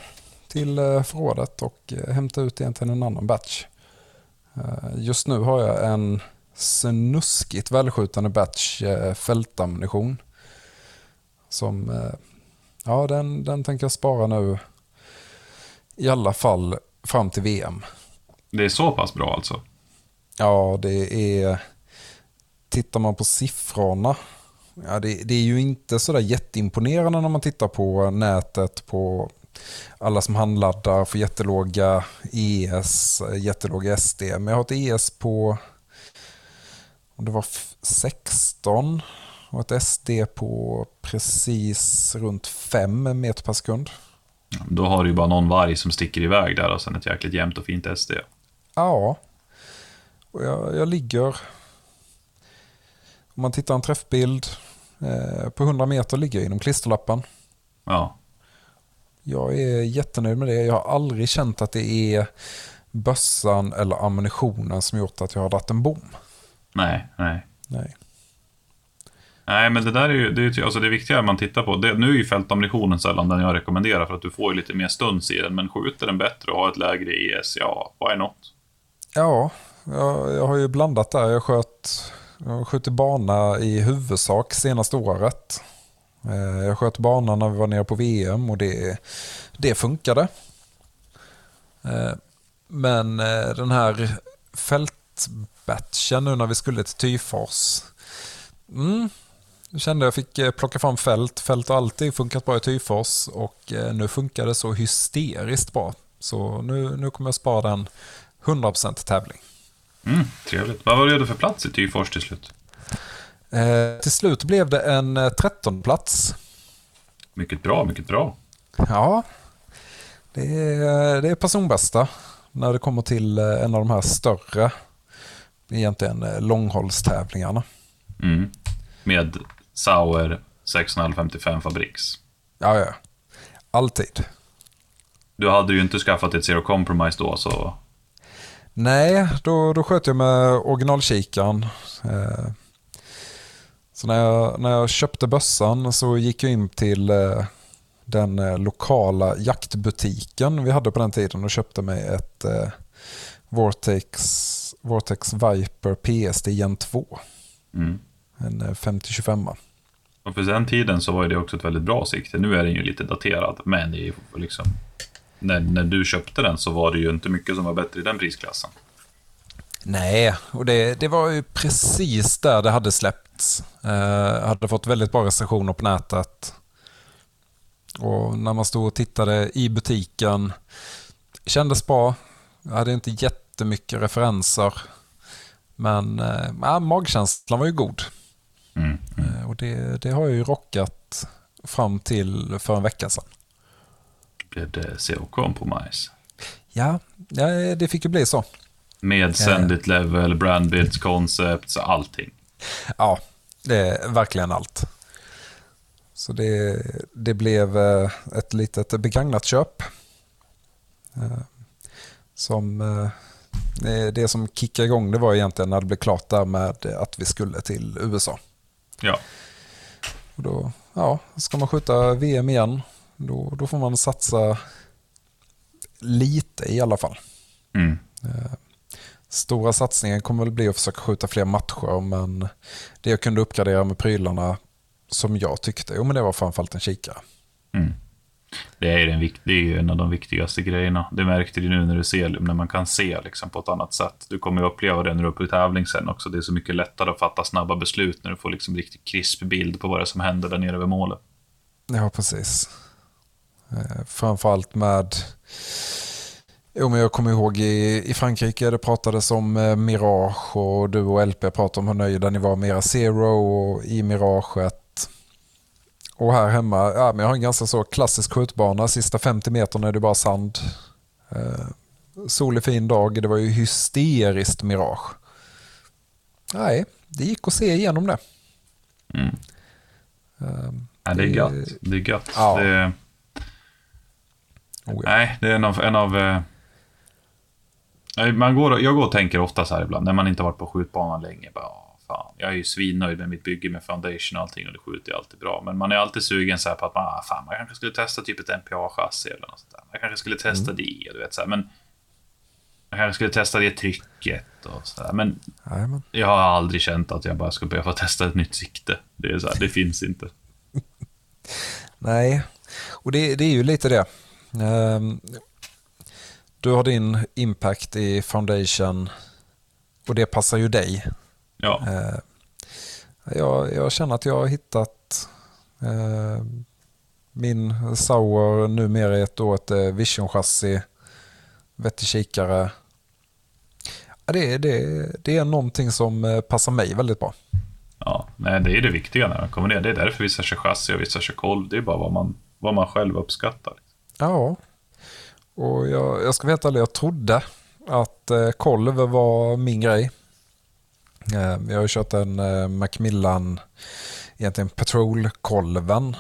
till eh, förrådet och eh, hämta ut egentligen en annan batch. Just nu har jag en snuskigt välskjutande batch fältammunition. Som, ja den, den tänker jag spara nu I alla fall fram till VM.
Det är så pass bra alltså?
Ja, det är... Tittar man på siffrorna, ja, det, det är ju inte sådär jätteimponerande när man tittar på nätet, på alla som handladdar för jättelåga ES, jättelåga SD. Men jag har ett ES på, om det var 16 och ett SD på precis runt 5 meter per sekund.
Då har du ju bara någon varg som sticker iväg där och sen ett jäkligt jämnt och fint SD.
Ja, och jag, jag ligger... Om man tittar en träffbild, eh, på 100 meter ligger jag inom klisterlappen.
Ja.
Jag är jättenöjd med det. Jag har aldrig känt att det är bössan eller ammunitionen som gjort att jag har dragit en bom.
Nej, nej.
Nej.
Nej, men det där är ju, det, är, ju- alltså det viktiga man tittar på. Det, nu är ju fältammunitionen sällan den jag rekommenderar för att du får ju lite mer stuns i den. Men skjuter den bättre och har ett lägre ES, ja, why not?
Ja, jag, jag har ju blandat där. Jag sköt, jag sköt bana i huvudsak senaste året. Eh, jag sköt bana när vi var nere på VM och det, det funkade. Eh, men eh, den här fältbatchen nu när vi skulle till Tyfors. Mm, jag kände jag fick eh, plocka fram fält. Fält har alltid funkat bra i Tyfors och eh, nu funkar det så hysteriskt bra. Så nu, nu kommer jag spara den 100% tävling.
Mm, trevligt. Vad var det för plats i Tyfors till slut?
Eh, till slut blev det en eh, 13 plats.
Mycket bra, mycket bra.
Ja, det är, det är personbästa när det kommer till eh, en av de här större, egentligen eh, långhållstävlingarna.
Mm. Med Sauer 6,555 fabriks.
Ja, ja. Alltid.
Du hade ju inte skaffat ett Zero Compromise då, så...
Nej, då, då sköt jag med originalkikaren. Eh, Så när jag, när jag köpte bössan så gick jag in till eh, den eh, lokala jaktbutiken vi hade på den tiden och köpte mig ett Vortex, Vortex Viper PSD Gen 2.
Mm.
En eh, 5025.
Och för den tiden så var det också ett väldigt bra sikte. Nu är den ju lite daterad, men det är liksom... När, när du köpte den så var det ju inte mycket som var bättre i den prisklassen.
Nej, och det, det var ju precis där det hade släppts. Eh, hade fått väldigt bra recensioner på nätet. Och när man stod och tittade i butiken, kändes bra. Jag hade inte jättemycket referenser. Men eh, magkänslan var ju god.
Mm.
Eh, och det, det har jag ju rockat fram till för en vecka sedan.
Blev det Zero Compromise?
Ja, ja det fick ju bli så.
Med Send It Level, Brand Builds Concepts, allting.
Ja, det är verkligen allt. Så det, det blev eh, ett litet begagnat köp. Eh, Som, eh, det- det som kickade igång det var egentligen när det blev klart där med att vi skulle till USA.
Ja.
Och då, ja, ska man skjuta VM igen, då, då får man satsa lite i alla fall.
Mm.
Stora satsningen kommer väl bli att försöka skjuta fler matcher, men det jag kunde uppgradera med prylarna som jag tyckte, jo men det var framförallt en kikare.
Mm. Det är, den, det är ju en av de viktigaste grejerna. Det märkte du nu när du ser, när man kan se liksom på ett annat sätt. Du kommer ju uppleva det när du är på tävling sen också. Det är så mycket lättare att fatta snabba beslut när du får liksom riktigt krisp bild på vad det är som händer där nere vid målet.
Ja, precis. Eh, framförallt med... Jo, men jag kommer ihåg i, i Frankrike det pratades om eh, Mirage och du och LP pratade om hur nöjda ni var med era Zero och i Miraget. Och här hemma, ja, men jag har en ganska så klassisk skjutbana. Sista 50 meterna är det bara sand. Eh, solig fin dag. Det var ju hysteriskt Mirage. Nej, det gick att se igenom det.
Mm.
Eh,
Ja, det är gött. Det är gött.
Ja.
Det,
oh ja.
nej, det är en av... En av eh, man går, jag går och tänker ofta så här ibland, när man inte varit på skjutbanan länge. Bara, "Åh, fan, jag är ju svinnöjd med mitt bygge med foundation och allting och det skjuter ju alltid bra. Men man är alltid sugen så på att man, ah, fan, man kanske skulle testa typ ett MPA-chassi eller något sånt där. Man kanske skulle testa det, du vet så här, men... Jag kanske skulle testa det trycket och sådär. Men
Jajamän.
jag har aldrig känt att jag bara ska behöva testa ett nytt sikte. Det är så här, det finns inte.
Nej, och det, det är ju lite det. Ehm, du har din impact i foundation och det passar ju dig.
Ja,
Eh, jag, jag känner att jag har hittat eh, min Sauer numera i ett år ett eh, Vision-chassi, vettig kikare. Ja, det, det, det är någonting som eh, passar mig väldigt bra.
ja. Nej, det är det viktiga när man kommer ner. Det är därför vissa kör chassi och vissa kör kolv. Det är bara vad man, vad man själv uppskattar.
Ja, och jag, jag ska vara helt ärlig, jag trodde att kolv var min grej. Eh, jag har ju kört en eh, Macmillan, egentligen Patrol-kolven.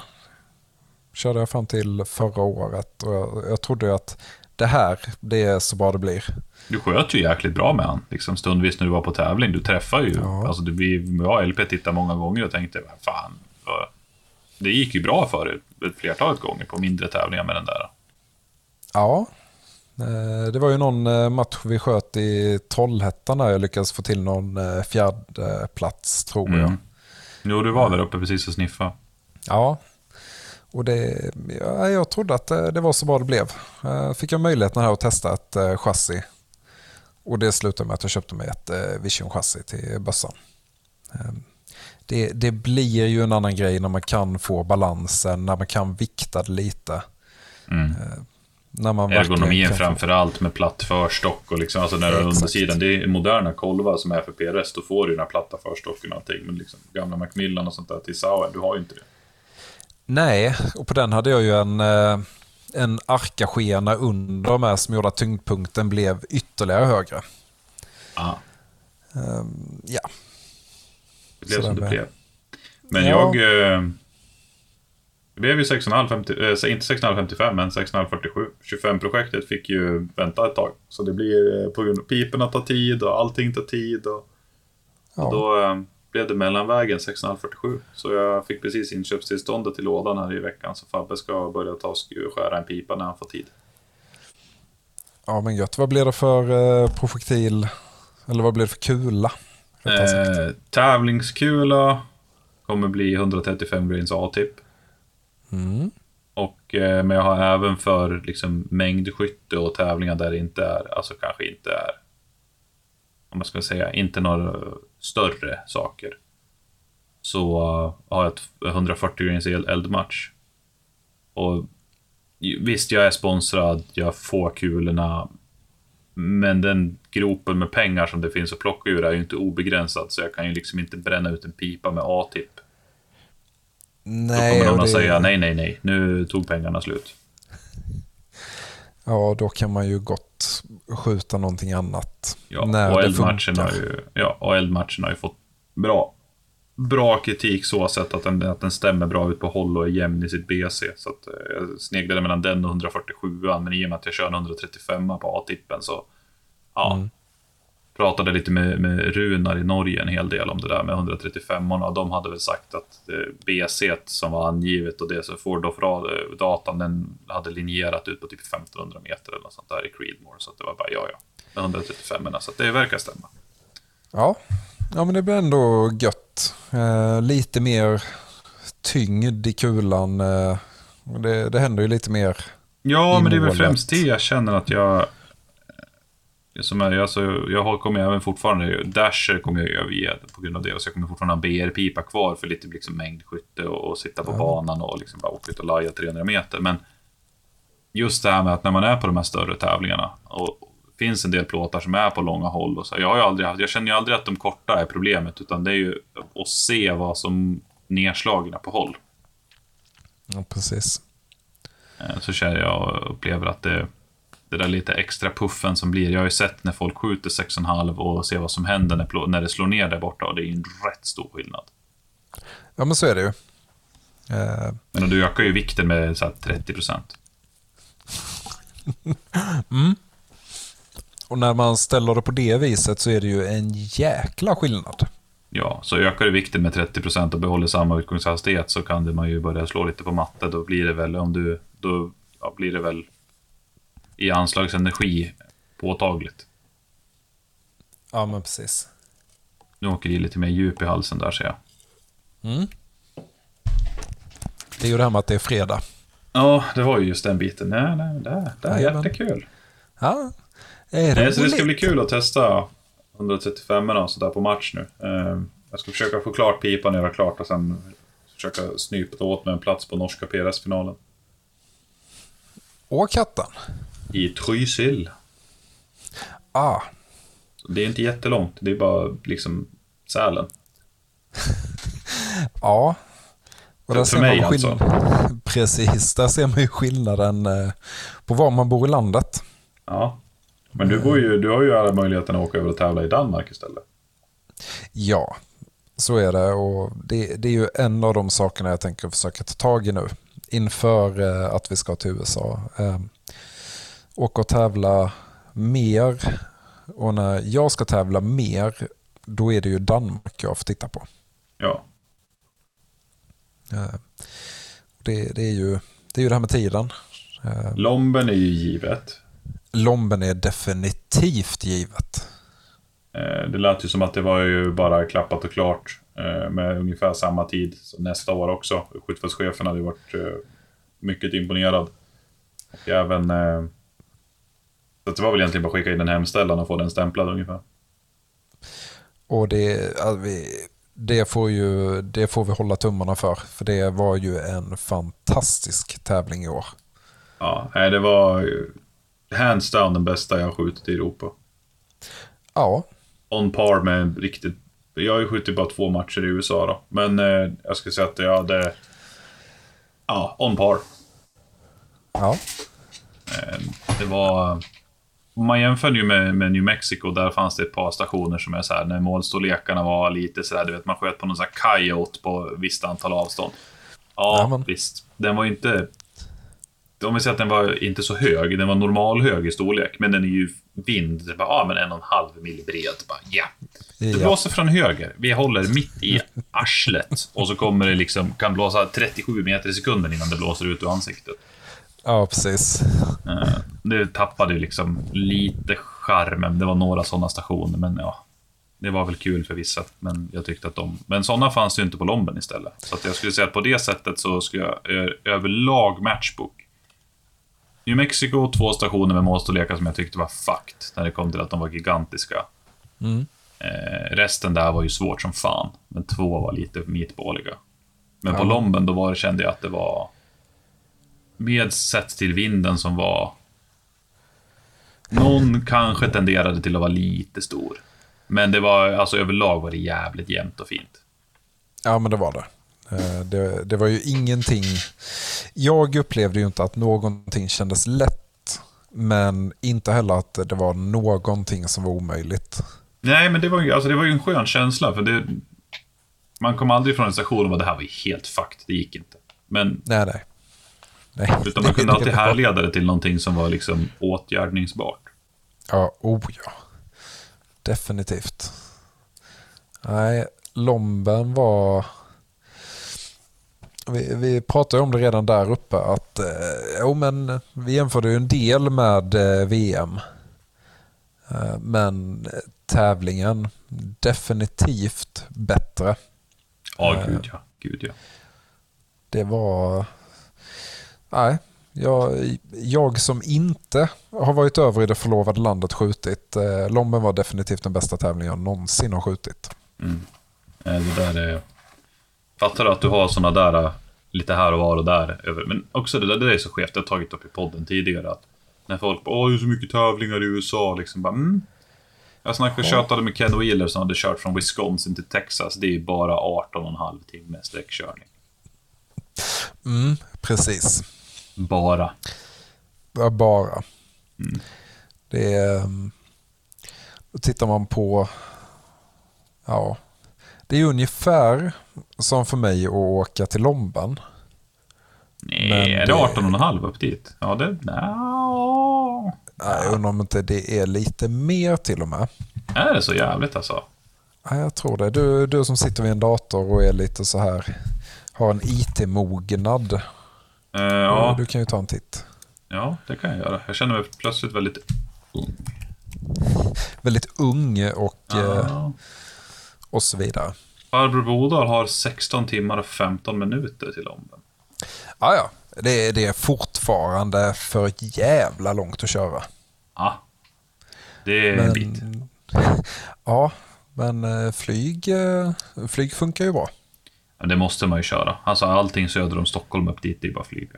Körde jag fram till förra året och jag, jag trodde ju att det här, det är så bra det blir.
Du sköt ju jäkligt bra med han, liksom stundvis när du var på tävling. Du träffar ju.
Ja.
Alltså, du, vi, jag och LP tittade många gånger och tänkte, fan. Det gick ju bra för er ett flertalet gånger på mindre tävlingar med den där.
Ja, eh, det var ju någon eh, match vi sköt i Trollhättan där jag lyckades få till någon eh, fjärde plats tror jag.
Mm. Jo, du var där uppe precis och sniffa.
Ja, och det, ja, jag trodde att det, var så bra det blev. Eh, Fick jag möjligheten här att testa ett eh, chassi. Och det slutade med att jag köpte mig ett eh, Vision-chassi till bössan. Eh, Det, det blir ju en annan grej när man kan få balansen, när man kan vikta det lite.
Mm.
När
Ergonomin
få-
framför allt med platt förstock och liksom, alltså när har
Exakt.
undersidan. Det är moderna kolvar som är för PRS, då får du den här platta förstocken och allting. Men liksom gamla Macmillan och sånt där till Sauer, du har ju inte det.
Nej, och på den hade jag ju en, eh, en arkaskena under med som gjorde att tyngdpunkten blev ytterligare högre.
Ah.
Ehm, Ja,
Det blev som det blev. Men
Ja.
jag... Det blev ju 6,5, 50, eh, inte 6,555 men 6,547. 25-projektet fick ju vänta ett tag. Så det blir eh, på grund av piporna tar tid och allting tar tid. Och,
ja.
och då eh, blev det mellanvägen 6,547. Så jag fick precis inköpstillståndet till lådan här i veckan. Så Fabbe ska börja ta och skära en pipa när han får tid.
ja men gött. Vad blir det för eh, projektil? Eller vad blir det för kula?
Eh, tävlingskula kommer bli 135 grains A-tipp.
Mm.
Och, eh, men jag har även för liksom, mängdskytte och tävlingar där det inte är, alltså kanske inte är, om man ska säga, inte några större saker. Så eh, har jag ett 140 grains eldmatch. Och visst, jag är sponsrad, jag får kulorna. Men den gropen med pengar som det finns att plocka ur är ju inte obegränsad, så jag kan ju liksom inte bränna ut en pipa med A-tipp. Då
Nej,
kommer någon att säga nej, nej, nej, nu tog pengarna slut.
Ja, då kan man ju gott skjuta någonting annat.
Ja,
när
och eldmatchen har, ju, ja, och eldmatchen har ju fått bra, bra kritik så sett att den, att den stämmer bra ut på håll och är jämn i sitt BC. Så att, eh, jag sneglade mellan den och 147 men i och med att jag kör en 135 på A-tippen så ja,
Mm.
Pratade lite med, med Runar i Norge en hel del om det där med 135 och de hade väl sagt att eh, BC som var angivet och det som Ford of Ra- datan den hade linjerat ut på typ 1500 meter eller något sånt där i Creedmoor. Så det var bara ja, ja, med 135 så det verkar stämma.
Ja. ja, men det blir ändå gött. Eh, lite mer tyngd i kulan. Eh, det, det händer ju lite mer.
Ja, men det är väl främst det jag känner att jag... Som är, alltså, jag har, kommer även fortfarande... Dasher kommer jag överge på grund av det. Så jag kommer fortfarande ha BR-pipa kvar för lite liksom, mängdskytte och, och sitta på banan och liksom bara åka ut och laja 300 meter. Men just det här med att när man är på de här större tävlingarna och finns en del plåtar som är på långa håll. Och så, jag, har aldrig haft, jag känner ju aldrig att de korta är problemet, utan det är ju att se vad som nedslagna på håll.
Ja, precis.
Eh, så känner jag och upplever att det, det där lite extra puffen som blir. Jag har ju sett när folk skjuter 6,5 och ser vad som händer när, när det slår ner där borta och det är ju en rätt stor skillnad.
Ja, men så är det ju. Eh,
Men du ökar ju vikten med så här 30 procent.
och när man ställer det på det viset så är det ju en jäkla skillnad.
Ja, så ökar du vikten med 30 procent och behåller samma utgångshastighet så kan det man ju börja slå lite på matte. Då blir det väl, om du, då ja, blir det väl i anslagsenergi påtagligt.
Ja, men precis.
Nu åker det lite mer djup i halsen där ser jag.
Mm. Det är ju det här med att det är fredag.
Ja, det var ju just den biten. Nej, nej, det, det är
Jajamän.
jättekul.
Ja, är
Nej, så det ska bli kul att testa 135 och sådär på match nu. Eh, Jag ska försöka få klart pipan, göra klart och sen försöka snypa åt mig en plats på norska PRS-finalen.
Åh, katten.
I Trysil.
Ah,
Det är inte jättelångt, det är bara liksom Sälen.
ja. Och
För-
där
för
ser man
mig
skill-
alltså.
Precis, där ser man ju skillnaden eh, på var man bor i landet.
Ja. Men du, bor ju, du har ju alla möjligheter att åka över och tävla i Danmark istället.
Ja, så är det och det, det är ju en av de sakerna jag tänker försöka ta tag i nu inför eh, att vi ska till USA. Åka och tävla mer och när jag ska tävla mer då är det ju Danmark jag får titta på.
Ja.
Eh, det, det, är ju, det är ju det här med tiden. Eh,
Lomben är ju givet.
Lomben är definitivt givet.
Eh, Det lät ju som att det var ju bara klappat och klart med ungefär samma tid nästa år också. Skjutfältschefen hade ju varit mycket imponerad. Och även... Så det var väl egentligen bara att skicka in en hemställan och få den stämplad ungefär.
Och det, vi, det, får ju, det får vi hålla tummarna för. För det var ju en fantastisk tävling i år.
Ja, det var hands down den bästa jag har skjutit i Europa.
Ja,
On par med riktigt... Jag har ju skjutit bara två matcher i USA då. Men eh, jag skulle säga att jag hade... Ja, on par.
ja,
Eh, Det var... Om man jämför ju med, med New Mexico, där fanns det ett par stationer som är så här, när målstorlekarna var lite så här, du vet, man sköt på någon sån här coyote på visst antal avstånd. Ja,
Ja, men-
visst. Den var inte... Om vi säger att den var inte så hög, den var normal hög i storlek, men den är ju vind. Det bara, ja, men en och en halv mil bred. Bara, ja. Det blåser från höger. Vi håller mitt i arslet. Och så kommer det liksom, kan blåsa 37 meter i sekunden innan det blåser ut ur ansiktet.
Ja precis.
Eh, Det tappade ju liksom lite charmen. Det var några sådana stationer, men ja. Det var väl kul för vissa, men jag tyckte att de... Men sådana fanns ju inte på Lomben istället. Så jag skulle säga att på det sättet så skulle jag ö- överlag matchbook. New Mexico, två stationer med målstorlekar som jag tyckte var fucked, när det kom till att de var gigantiska.
Mm.
Eh, resten där var ju svårt som fan, men två var lite meatballiga. Men på
Ja.
Lomben, då var det, kände jag att det var... Med sett till vinden som var... Någon kanske tenderade till att vara lite stor. Men det var, alltså överlag var det jävligt jämnt och fint.
Ja, men det var det. Eh, det. Det var ju ingenting... Jag upplevde ju inte att någonting kändes lätt. Men inte heller att det var någonting som var omöjligt.
Nej, men det var ju, alltså det var ju en skön känsla, för det... Man kom aldrig från en station och bara, det här var helt fucked, det gick inte. Men,
Nej, nej. Nej.
utan man kunde
Det-
alltid härleda det till någonting som var liksom åtgärdningsbart.
Ja, oh ja. Definitivt. Nej, Lomben var... Vi, vi pratade om det redan där uppe att eh, jo, men vi jämförde ju en del med eh, VM. Eh, men eh, tävlingen definitivt bättre.
Ja,
Eh.
gud ja. Gud ja.
Det var... Nej, jag, jag som inte har varit över i det förlovade landet skjutit. Eh, Lomben var definitivt den bästa tävlingen jag någonsin har skjutit.
Mm. Eh, Det där är... Fattar du att du har såna där eh, lite här och var och där. Men också det där, det där är så skevt, jag har tagit upp i podden tidigare. Att när folk bara, åh det är så mycket tävlingar i USA. Liksom bara, mm. Jag snackade tjatade med Ken Wheeler som hade kört från Wisconsin till Texas. Det är bara 18,5 timme sträckkörning.
Mm, precis.
Bara.
Bara.
Mm.
Det är... ehm, Då tittar man på... Ja. Det är ungefär som för mig att åka till Lomban.
Nej,
Men
är det
det-
18,5 upp dit? Ja, det...
Nej, Jag undrar om inte det är lite mer till och med.
Är det så jävligt alltså?
Ja, jag tror det. Du, du som sitter vid en dator och är lite så här, har en IT-mognad.
Eh, ja,
Du kan ju ta en titt.
ja, det kan jag göra. Jag känner mig plötsligt väldigt ung.
Väldigt ung och, eh,
Ja.
och så vidare.
Farbror Bodal har 16 timmar och 15 minuter till Lomben.
Ja, ja. Det, är- det är fortfarande för jävla långt att köra.
Ja. Det är en bit.
Ja, men eh, flyg, eh, flyg funkar ju bra.
Ja, Det måste man ju köra. Alltså allting söder om Stockholm upp dit, det är bara flyga.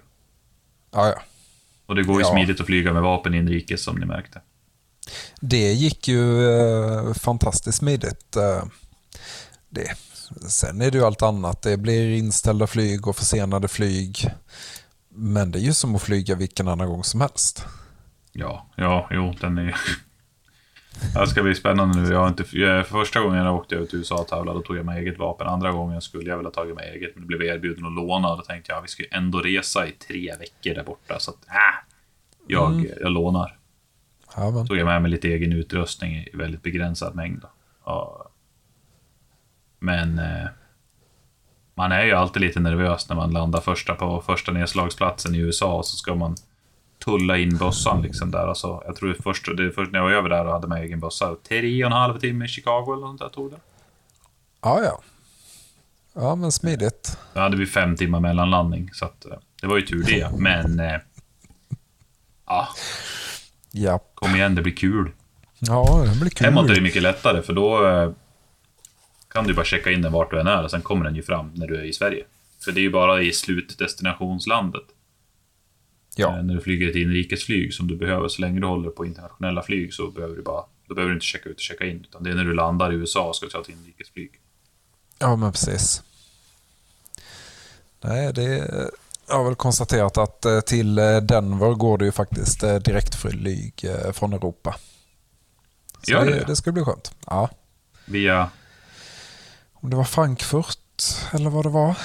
Ja, ja.
Och det går ju
Ja.
smidigt att flyga med vapen inrikes som ni märkte.
Det gick ju eh, fantastiskt smidigt. Eh, det. Sen är det ju allt annat. Det blir inställda flyg och försenade flyg. Men det är ju som att flyga vilken annan gång som helst.
Ja, ja, jo, den är... Det ska bli spännande nu. Jag har inte, jag, första gången jag åkte ut till USA och tävlade, då tog jag med eget vapen. Andra gången skulle jag väl ha tagit med eget, men det blev erbjuden att låna. Då tänkte jag, vi ska ju ändå resa i tre veckor där borta, så att, äh, jag, jag lånar.
Ja, men.
tog jag med mig lite egen utrustning i väldigt begränsad mängd. Då. Ja. Men eh, man är ju alltid lite nervös när man landar första på första nedslagsplatsen i USA och så ska man tulla in bössan liksom där. Alltså, jag tror det först, det först när jag var över där och hade med egen bössa, tre och en halv timme i Chicago eller något där tog det.
Ja, ja. Ja, men smidigt.
Då hade vi fem timmar mellanlandning, så att, eh, det var ju tur det. Men eh, ja,
Ja,
kom igen, det blir kul.
ja det blir kul.
Hemåt är det mycket lättare för då eh, kan du bara checka in den vart du än är och sen kommer den ju fram när du är i Sverige. För det är ju bara i slutdestinationslandet,
Ja,
eh, när du flyger ett inrikesflyg som du behöver. Så länge du håller på internationella flyg så behöver du bara, då behöver du inte checka ut och checka in. Utan det är när du landar i USA och ska ta ett inrikesflyg.
ja men precis. Nej, det... Jag har väl konstaterat att eh, till eh, Denver går det ju faktiskt direktflyg från Europa. Så
Gör
det,
det?
det ska bli skönt. Ja.
Via,
Om det var Frankfurt eller vad det var.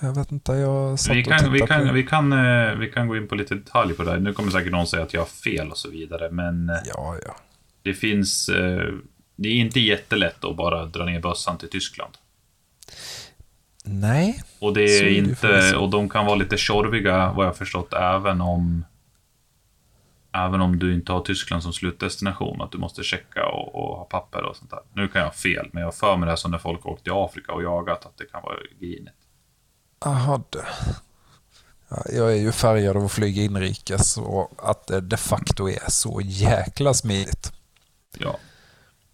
Jag vet inte, jag satt
vi,
och
kan, vi,
tittade
kan,
på...
vi, kan, eh, vi kan gå in på lite detalj på det här. Nu kommer säkert någon säga att jag har fel och så vidare, men eh,
Ja, ja.
det finns... eh, Det är inte jättelätt att bara dra ner bössan till Tyskland.
Nej,
Och det är inte, och de kan vara lite tjorviga vad jag förstått även om Även om du inte har Tyskland som slutdestination, att du måste checka och, och ha papper och sånt där. Nu kan jag ha fel, men jag har för mig det här som när folk åkte till Afrika och jagat, att det kan vara grinigt.
Aha, det. Ja, jag är ju färgad av att flyga inrikes och att det de facto är så jäkla smidigt.
Ja.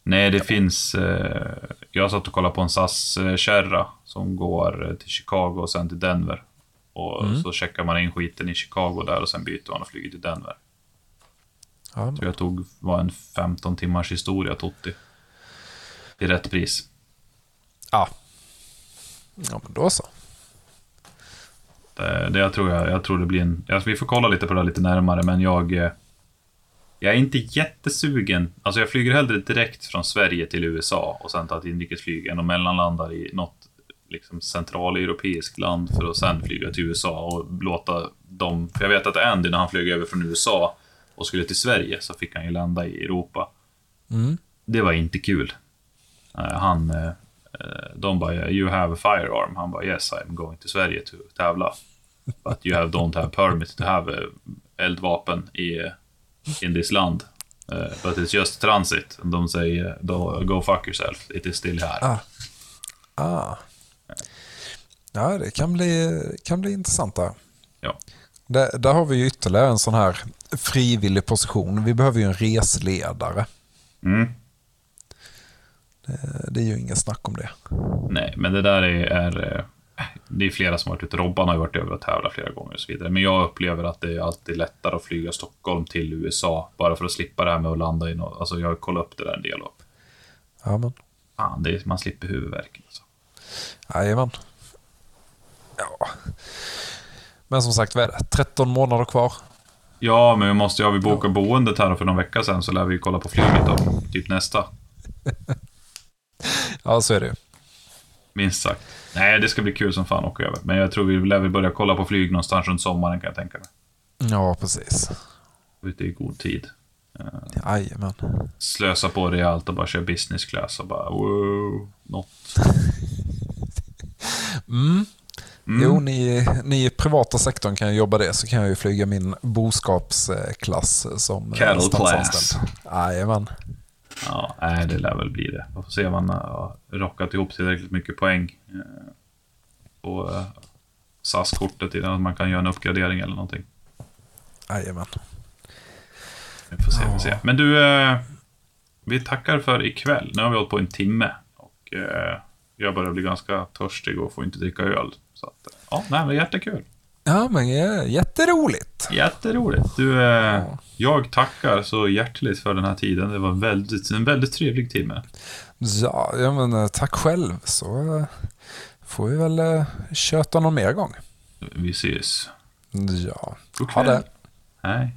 Nej, det finns... Eh, jag satt och kollade på en SAS-kärra som går eh, till Chicago och sen till Denver. Och
Mm.
så checkar man in skiten i Chicago där och sen byter man och flyger till Denver.
Ja,
Så jag tog, var en 15 timmars historia, Totti. Till rätt pris.
ja. ja, men då så.
Det, det jag, tror jag, jag tror det blir en... Alltså vi får kolla lite på det här lite närmare, men jag... eh, Jag är inte jättesugen. Alltså jag flyger hellre direkt från Sverige till USA och sen tar ett inrikesflyg än att mellanlanda i något liksom centraleuropeiskt land för att sen flyga till USA och låta dem... För jag vet att Andy, när han flög över från USA och skulle till Sverige, så fick han ju landa i Europa.
Mm.
Det var inte kul. Eh, han, eh, eh, de bara, you have a firearm. Han bara, yes, I'm going to Sverige to tävla. But you have, don't have permit to have eh, eldvapen i in this land. Eh, but it's just transit. De säger, "Då- go fuck yourself, it is still här.
Ah. Ah. Ja, det kan bli, kan bli intressant där.
Ja.
Där, där har vi ju ytterligare en sån här frivillig position. Vi behöver ju en resledare.
Mm.
Det, är ju ingen snack om det.
Nej, men det där är, är eh, det är flera som har varit ute. Robban har varit över och tävlat flera gånger och så vidare. Men jag upplever att det är alltid lättare att flyga Stockholm till USA. Bara för att slippa det här med att landa i något. Alltså jag har kollat upp det där en del och
Ja, men.
fan, det är, man slipper huvudvärken. Alltså.
Jajamän. Ja. Men som sagt, vad är det? 13 månader kvar.
Ja, men vi måste ju, har vi bokat boendet här för någon vecka sedan så lär vi kolla på flyget då. Typ nästa,
Ja, så är det
minst sagt. Nej, det ska bli kul som fan att åka över. Men jag tror vi lär väl börja kolla på flyg någonstans runt sommaren kan jag tänka mig.
Ja, precis.
Ute i god tid.
Jajamän.
Slösa på rejält och bara köra business class och bara wow, något.
Mm.
Mm.
Jo, ni, ni i privata sektorn kan jobba det, så kan jag ju flyga min boskapsklass som eh,
Cattle class.
Jajamän.
Ja, nej, det lär väl bli det. Vi får se om man har rockat ihop tillräckligt mycket poäng eh, på eh, SAS-kortet innan man kan göra en uppgradering eller någonting.
Jajamän.
Vi får se, vi får se. Men du, eh, vi tackar för ikväll. Nu har vi hållit på en timme. Och jag börjar bli ganska törstig och får inte dricka öl. Så att, ja, nej, men jättekul.
Ja, men ja, jätteroligt.
Jätteroligt. Du, eh, jag tackar så hjärtligt för den här tiden. Det var väldigt, en väldigt trevlig timme.
Ja, ja men eh, tack själv. Så eh, får vi väl eh, köta någon mer gång.
Vi ses.
Ja,
God
ha det.
Hej.